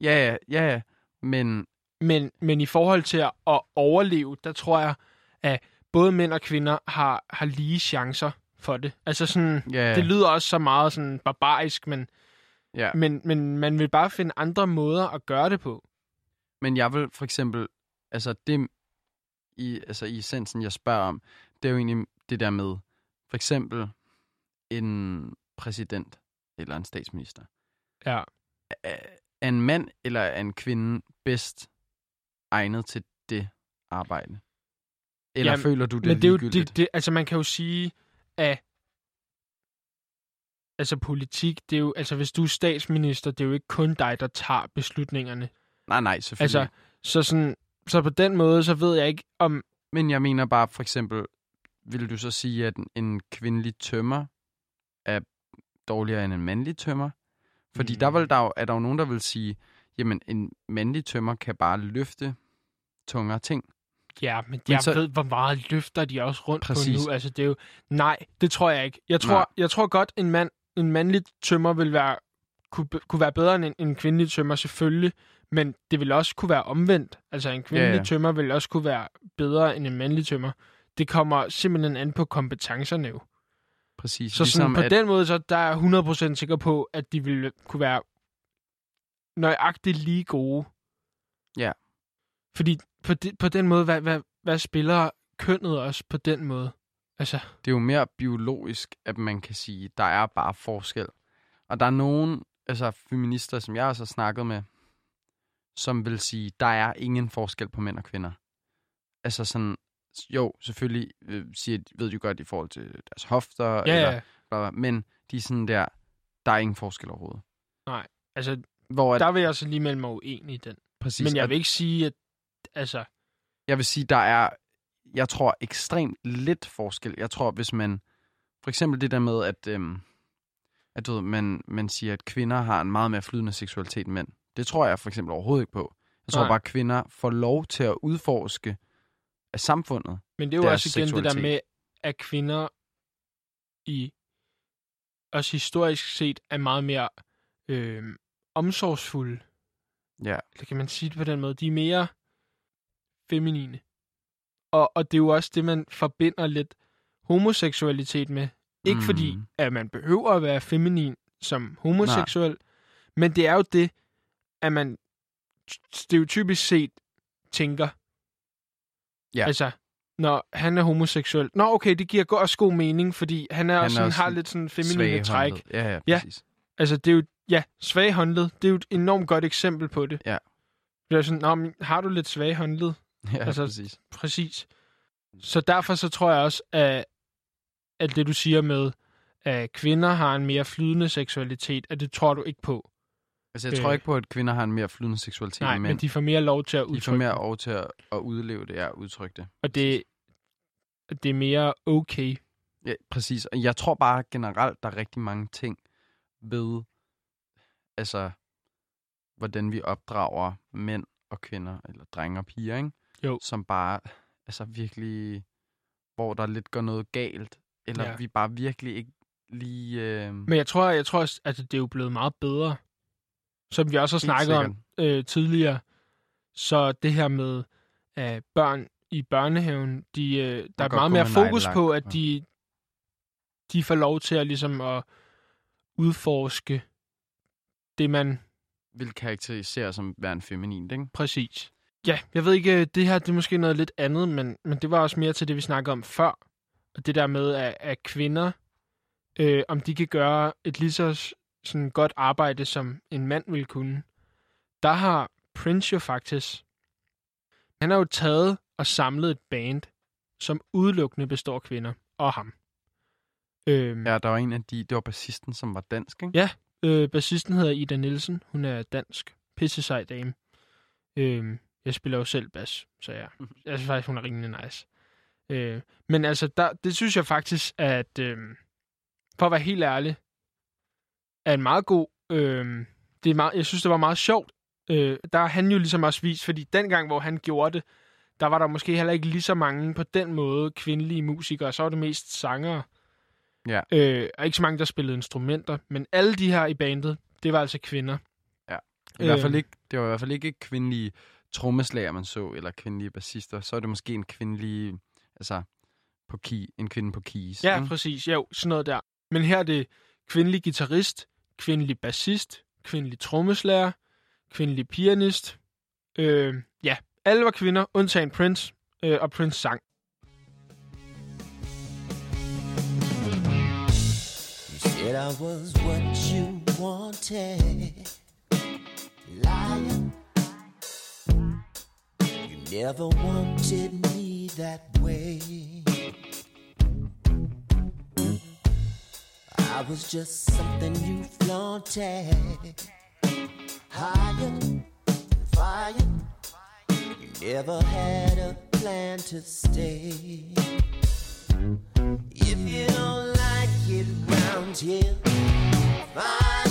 [SPEAKER 1] Ja, ja, ja, ja. Men
[SPEAKER 2] Men, men i forhold til at, overleve, der tror jeg, at både mænd og kvinder har, har lige chancer for det. Altså sådan,
[SPEAKER 1] ja,
[SPEAKER 2] det lyder også så meget sådan barbarisk, men,
[SPEAKER 1] ja.
[SPEAKER 2] men, men man vil bare finde andre måder at gøre det på.
[SPEAKER 1] Men jeg vil for eksempel, altså det i, altså i essensen, jeg spørger om, det er jo egentlig det der med, for eksempel en præsident eller en statsminister.
[SPEAKER 2] Ja.
[SPEAKER 1] Er er en mand eller er en kvinde bedst egnet til det arbejde? Eller
[SPEAKER 2] Jamen,
[SPEAKER 1] føler du det
[SPEAKER 2] Men det er jo, det, det, altså man kan jo sige, at altså politik, det er jo, altså hvis du er statsminister, det er jo ikke kun dig, der tager beslutningerne.
[SPEAKER 1] Nej, nej, selvfølgelig.
[SPEAKER 2] Altså, så sådan, så på den måde, så ved jeg ikke, om,
[SPEAKER 1] Men jeg mener bare, for eksempel, vil du så sige, at en- kvindelig tømmer er dårligere end en mandlig tømmer? Fordi
[SPEAKER 2] Mm.
[SPEAKER 1] der, vil der er der jo nogen, der vil sige, jamen en mandlig tømmer kan bare løfte tungere ting.
[SPEAKER 2] ja, men,
[SPEAKER 1] Men
[SPEAKER 2] jeg
[SPEAKER 1] så-
[SPEAKER 2] ved, hvor meget løfter de også rundt
[SPEAKER 1] Præcis.
[SPEAKER 2] på nu. Altså, det er jo, nej, det tror jeg ikke. Jeg tror,
[SPEAKER 1] Nej.
[SPEAKER 2] jeg tror godt, en mand, en mandlig tømmer vil være, kunne, kunne være bedre end en, en kvindelig tømmer, selvfølgelig. Men det vil også kunne være omvendt. Altså, en kvindelig
[SPEAKER 1] Ja, ja.
[SPEAKER 2] tømmer vil også kunne være bedre end en mandlig tømmer. Det kommer simpelthen an på kompetencerne jo.
[SPEAKER 1] Præcis.
[SPEAKER 2] Så sådan, på
[SPEAKER 1] at,
[SPEAKER 2] den måde, så der er jeg 100% sikker på, at de ville kunne være nøjagtigt lige gode.
[SPEAKER 1] Ja.
[SPEAKER 2] Fordi på, de, på den måde, hvad, hvad, hvad spiller kønnet også på den måde? Altså,
[SPEAKER 1] det er jo mere biologisk, at man kan sige, der er bare forskel. Og der er nogen, altså feminister, som jeg også har snakket med, som vil sige, der er ingen forskel på mænd og kvinder. Altså sådan, jo, selvfølgelig øh, siger, ved de godt i forhold til deres hofter,
[SPEAKER 2] ja,
[SPEAKER 1] eller,
[SPEAKER 2] ja.
[SPEAKER 1] bla, men de er sådan der, der er ingen forskel overhovedet.
[SPEAKER 2] Altså,
[SPEAKER 1] Hvor at,
[SPEAKER 2] der vil jeg så lige melde mig uenig i den.
[SPEAKER 1] præcis,
[SPEAKER 2] Men jeg
[SPEAKER 1] at-
[SPEAKER 2] vil ikke sige, at altså,
[SPEAKER 1] jeg vil sige, der er, jeg tror, ekstremt lidt forskel. Jeg tror, hvis man, for eksempel det der med, at, øhm, at du ved, man, man siger, at kvinder har en meget mere flydende seksualitet end mænd. Det tror jeg for eksempel overhovedet ikke på. Jeg tror
[SPEAKER 2] Nej.
[SPEAKER 1] bare, at kvinder får lov til at udforske af samfundet.
[SPEAKER 2] men det er jo også igen det der
[SPEAKER 1] seksualitet.
[SPEAKER 2] med, at kvinder i også historisk set er meget mere øh, omsorgsfulde.
[SPEAKER 1] Ja,
[SPEAKER 2] Eller kan man sige det på den måde? De er mere feminine. Og, og det er jo også det, man forbinder lidt homoseksualitet med. Ikke
[SPEAKER 1] mm.
[SPEAKER 2] fordi, at man behøver at være feminin som homoseksuel, Nej. men det er jo det, at man stereotypisk set tænker.
[SPEAKER 1] Ja.
[SPEAKER 2] Altså, når han er homoseksuel. Nå, okay, det giver også god mening, fordi han er,
[SPEAKER 1] Han
[SPEAKER 2] også sådan,
[SPEAKER 1] også
[SPEAKER 2] har lidt sådan feminine træk.
[SPEAKER 1] svagehåndet. Ja, ja,
[SPEAKER 2] Ja.
[SPEAKER 1] præcis.
[SPEAKER 2] Altså, det er jo, ja, svaghåndlet, det er jo et enormt godt eksempel på det.
[SPEAKER 1] Ja.
[SPEAKER 2] Det er sådan, Nå, men har du lidt svaghåndlet?
[SPEAKER 1] Ja,
[SPEAKER 2] Altså,
[SPEAKER 1] præcis.
[SPEAKER 2] Præcis. Så derfor så tror jeg også, at, at det du siger med, at kvinder har en mere flydende seksualitet, at det tror du ikke på.
[SPEAKER 1] Altså, jeg tror
[SPEAKER 2] øh,
[SPEAKER 1] ikke på, at kvinder har en mere flydende seksualitet
[SPEAKER 2] Nej,
[SPEAKER 1] end
[SPEAKER 2] men
[SPEAKER 1] mænd.
[SPEAKER 2] de får mere lov til at
[SPEAKER 1] de får
[SPEAKER 2] udtrykke
[SPEAKER 1] mere over til at, at udleve det, ja, udtrykke det.
[SPEAKER 2] Og det, det er mere okay.
[SPEAKER 1] Ja, præcis. Og jeg tror bare generelt, der er rigtig mange ting ved, altså, hvordan vi opdrager mænd og kvinder, eller drenge og piger, ikke?
[SPEAKER 2] Jo.
[SPEAKER 1] Som bare, altså virkelig, hvor der lidt går noget galt, eller
[SPEAKER 2] Ja.
[SPEAKER 1] vi bare virkelig ikke lige... Øh,
[SPEAKER 2] Men jeg tror, jeg tror at det er jo blevet meget bedre. Som vi også har snakket om øh, tidligere. Så det her med at børn i børnehaven, de, øh, der er meget mere fokus på, at de, de får lov til at, ligesom at udforske det, man
[SPEAKER 1] vil karakterisere som værende feminin, ikke?
[SPEAKER 2] præcis. Ja, jeg ved ikke, øh, det her det er måske noget lidt andet, men, men det var også mere til det, vi snakkede om før. Og det der med, at, at kvinder, øh, om de kan gøre et lige så sådan godt arbejde, som en mand ville kunne. Der har Prince jo faktisk, han har jo taget og samlet et band, som udelukkende består af kvinder og ham. Øhm,
[SPEAKER 1] Ja, der var en af de, det var bassisten, som var dansk, ikke?
[SPEAKER 2] Ja, Øh, bassisten hedder Ida Nielsen. Hun er dansk. Pisse sej dame. Øh, jeg spiller jo selv bas, så jeg, jeg synes faktisk, hun er rimelig nice. Øh, men altså, der, det synes jeg faktisk, at øh, for at være helt ærlig, er en meget god... Øh, det er meget, jeg synes, det var meget sjovt. Øh, der har han jo ligesom også vist, fordi dengang, hvor han gjorde det, der var der måske heller ikke lige så mange på den måde kvindelige musikere. Så var det mest sangere.
[SPEAKER 1] Ja.
[SPEAKER 2] Øh, og ikke så mange, der spillede instrumenter. Men alle de her i bandet, det var altså kvinder.
[SPEAKER 1] I hvert fald
[SPEAKER 2] Øhm.
[SPEAKER 1] ikke, det var i hvert fald ikke kvindelige trommeslager, man så, eller kvindelige bassister. Så er det måske en kvindelig, altså på key, en kvinde på keys.
[SPEAKER 2] Ja,
[SPEAKER 1] ikke?
[SPEAKER 2] præcis. Jo, sådan noget der. Men her er det kvindelig guitarist, kvindelig bassist, kvindelig trommeslager, kvindelig pianist. Øh, ja, alle var kvinder, undtagen Prince, øh, og Prince sang.
[SPEAKER 4] You said I was what you wanted. Liar. You never wanted me that way. I was just something you flaunted. Higher, fire. You never had a plan to stay. If you don't like it round here, find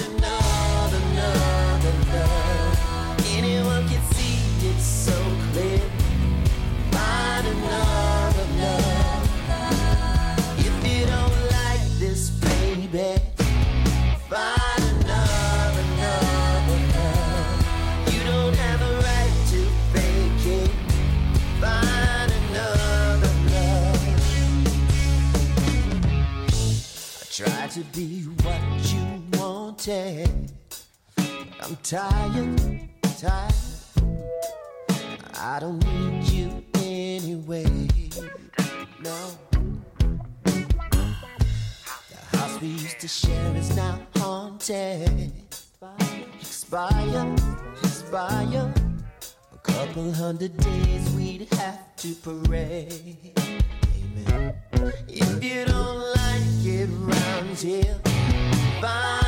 [SPEAKER 4] hundred days we'd have to parade. Amen. If you don't like it round here, find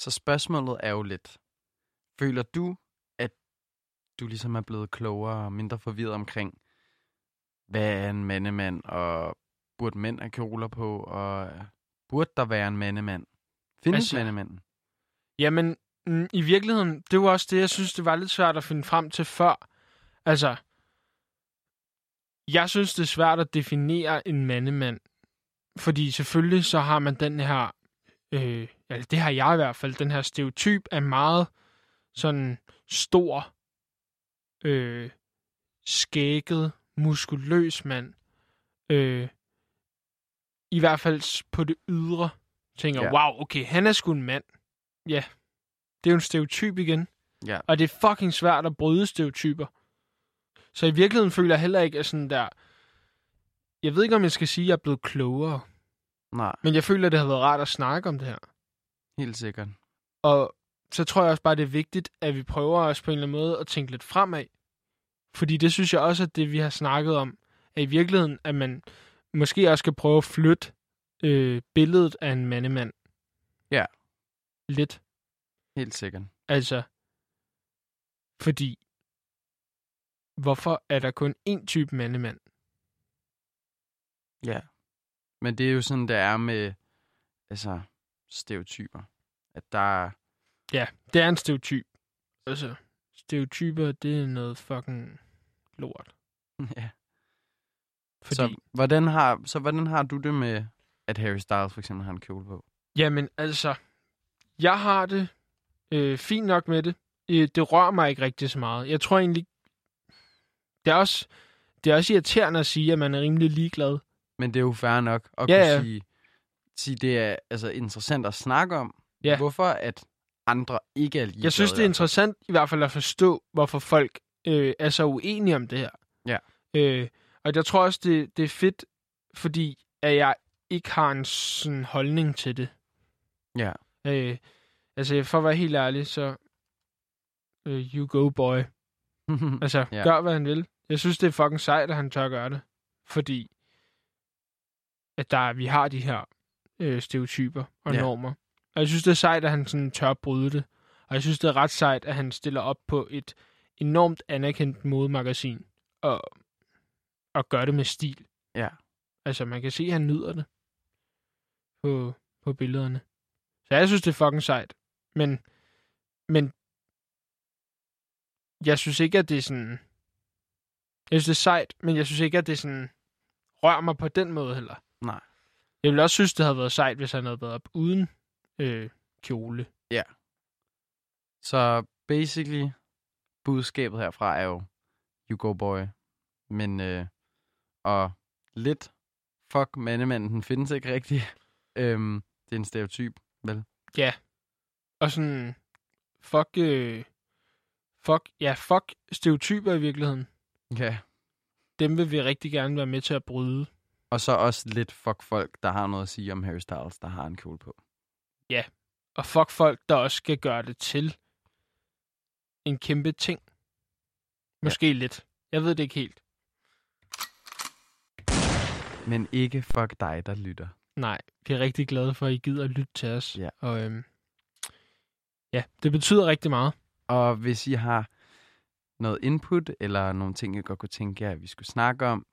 [SPEAKER 1] Så spørgsmålet er jo lidt, føler du, at du ligesom er blevet klogere og mindre forvirret omkring, hvad er en mandemand, og burde mænd have kjoler på, og burde der være en mandemand? Findes
[SPEAKER 2] Altså-
[SPEAKER 1] mandemanden?
[SPEAKER 2] Jamen, mm, i virkeligheden, det var også det, jeg synes, det var lidt svært at finde frem til før. Altså, jeg synes, det er svært at definere en mandemand. Fordi selvfølgelig så har man den her, øh, altså det har jeg i hvert fald, den her stereotyp af meget sådan stor, øh, skægget, muskuløs mand. Øh, I hvert fald på det ydre. Tænker,
[SPEAKER 1] Ja.
[SPEAKER 2] wow, okay, han er sgu en mand. Ja, det er jo en stereotyp igen.
[SPEAKER 1] Ja.
[SPEAKER 2] Og det er fucking svært at bryde stereotyper. Så i virkeligheden føler jeg heller ikke, at sådan der... Jeg ved ikke, om jeg skal sige, at jeg er blevet klogere.
[SPEAKER 1] Nej,
[SPEAKER 2] Men jeg føler, at det har været rart at snakke om det her.
[SPEAKER 1] helt sikkert.
[SPEAKER 2] Og så tror jeg også bare, det er vigtigt, at vi prøver os på en eller anden måde at tænke lidt fremad. Fordi det synes jeg også, at det vi har snakket om, er i virkeligheden, at man måske også skal prøve at flytte øh, billedet af en mandemand.
[SPEAKER 1] Ja.
[SPEAKER 2] Lidt.
[SPEAKER 1] Helt sikkert.
[SPEAKER 2] Altså, fordi, hvorfor er der kun én type mandemand?
[SPEAKER 1] Ja. Men det er jo sådan, det er med altså, stereotyper. At der er...
[SPEAKER 2] Ja, det er en stereotyp. Altså, stereotyper, det er noget fucking lort.
[SPEAKER 1] ja.
[SPEAKER 2] Fordi,
[SPEAKER 1] Så, hvordan har, så hvordan har du det med, at Harry Styles for eksempel har en kjole på?
[SPEAKER 2] Jamen, altså, jeg har det øh, fint nok med det. Øh, det rører mig ikke rigtig så meget. Jeg tror egentlig, det er også, det er også irriterende at sige, at man er rimelig ligeglad.
[SPEAKER 1] Men det er jo fair nok at
[SPEAKER 2] Ja,
[SPEAKER 1] kunne
[SPEAKER 2] ja.
[SPEAKER 1] sige, sige, det er altså interessant at snakke om.
[SPEAKER 2] Ja.
[SPEAKER 1] Hvorfor at andre ikke er ligeglade.
[SPEAKER 2] Jeg synes, det er interessant i hvert fald at forstå, hvorfor folk øh, er så uenige om det her.
[SPEAKER 1] Ja.
[SPEAKER 2] Øh, og jeg tror også, det, det er fedt, fordi at jeg ikke har en sådan holdning til det.
[SPEAKER 1] Ja.
[SPEAKER 2] Øh, altså, for at være helt ærlig, så... Øh, you go, boy. Altså,
[SPEAKER 1] Ja.
[SPEAKER 2] gør hvad han vil. Jeg synes, det er fucking sejt, at han tør gøre det. Fordi, at der, vi har de her øh, stereotyper og
[SPEAKER 1] Ja.
[SPEAKER 2] normer. Og jeg synes, det er sejt, at han sådan tør bryde det. Og jeg synes, det er ret sejt, at han stiller op på et enormt anerkendt modemagasin. Og, og gør det med stil.
[SPEAKER 1] Ja.
[SPEAKER 2] Altså, man kan se, at han nyder det. På, på billederne. Så jeg synes, det er fucking sejt. Men, men jeg synes ikke, at det er sådan... Jeg synes, det er sejt, men jeg synes ikke, at det sådan rører mig på den måde heller.
[SPEAKER 1] Nej.
[SPEAKER 2] Jeg ville også synes, det havde været sejt, hvis han havde været op uden øh, kjole.
[SPEAKER 1] Så basically, budskabet herfra er jo, you go boy. Men, øh, og lidt, fuck mandemanden, den findes ikke rigtig. øhm, det er en stereotyp, vel?
[SPEAKER 2] Og sådan, fuck, øh, fuck, ja, fuck stereotyper i virkeligheden.
[SPEAKER 1] Ja.
[SPEAKER 2] Dem vil vi rigtig gerne være med til at bryde.
[SPEAKER 1] Og så også lidt fuck folk, der har noget at sige om Harry Styles, der har en kjole på.
[SPEAKER 2] Og fuck folk, der også skal gøre det til en kæmpe ting. Måske ja. lidt. Jeg ved det ikke helt.
[SPEAKER 1] Men ikke fuck dig, der lytter.
[SPEAKER 2] Nej, vi er rigtig glade for, at I gider at lytte til os.
[SPEAKER 1] Ja.
[SPEAKER 2] Og øhm, ja, det betyder rigtig meget.
[SPEAKER 1] Og hvis I har noget input, eller nogle ting, I godt kunne tænke jer, at vi skulle snakke om,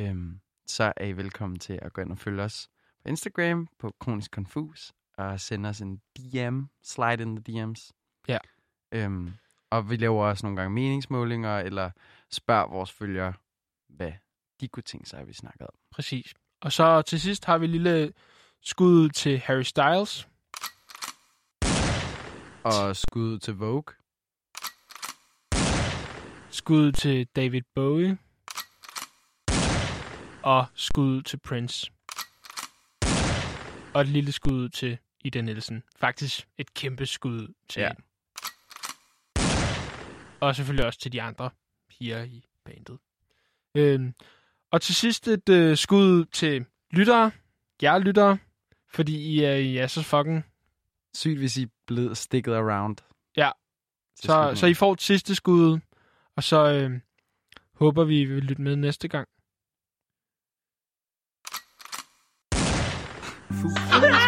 [SPEAKER 1] øhm, så er I velkommen til at gå ind og følge os på Instagram, på Kronisk Confus, og sende os en DM, slide in the DM's.
[SPEAKER 2] Ja.
[SPEAKER 1] Øhm, og vi laver også nogle gange meningsmålinger, eller spørger vores følgere, hvad de kunne tænke sig, at vi snakkede om.
[SPEAKER 2] Præcis. Og så til sidst har vi et lille skud til Harry Styles.
[SPEAKER 1] Og skud til Vogue.
[SPEAKER 2] Skud til David Bowie. Og skud til Prince. Og et lille skud til Ida Nielsen. Faktisk et kæmpe skud til
[SPEAKER 1] Ja.
[SPEAKER 2] hende. Og selvfølgelig også til de andre piger i bandet. Øhm, og til sidst et øh, skud til lyttere. Jer lyttere. Fordi I er, I er så fucking...
[SPEAKER 1] Sygt, hvis I blev stikket around.
[SPEAKER 2] Ja. Så, så I får et sidste skud. Og så øh, håber vi, I vil lytte med næste gang.
[SPEAKER 1] fruitful.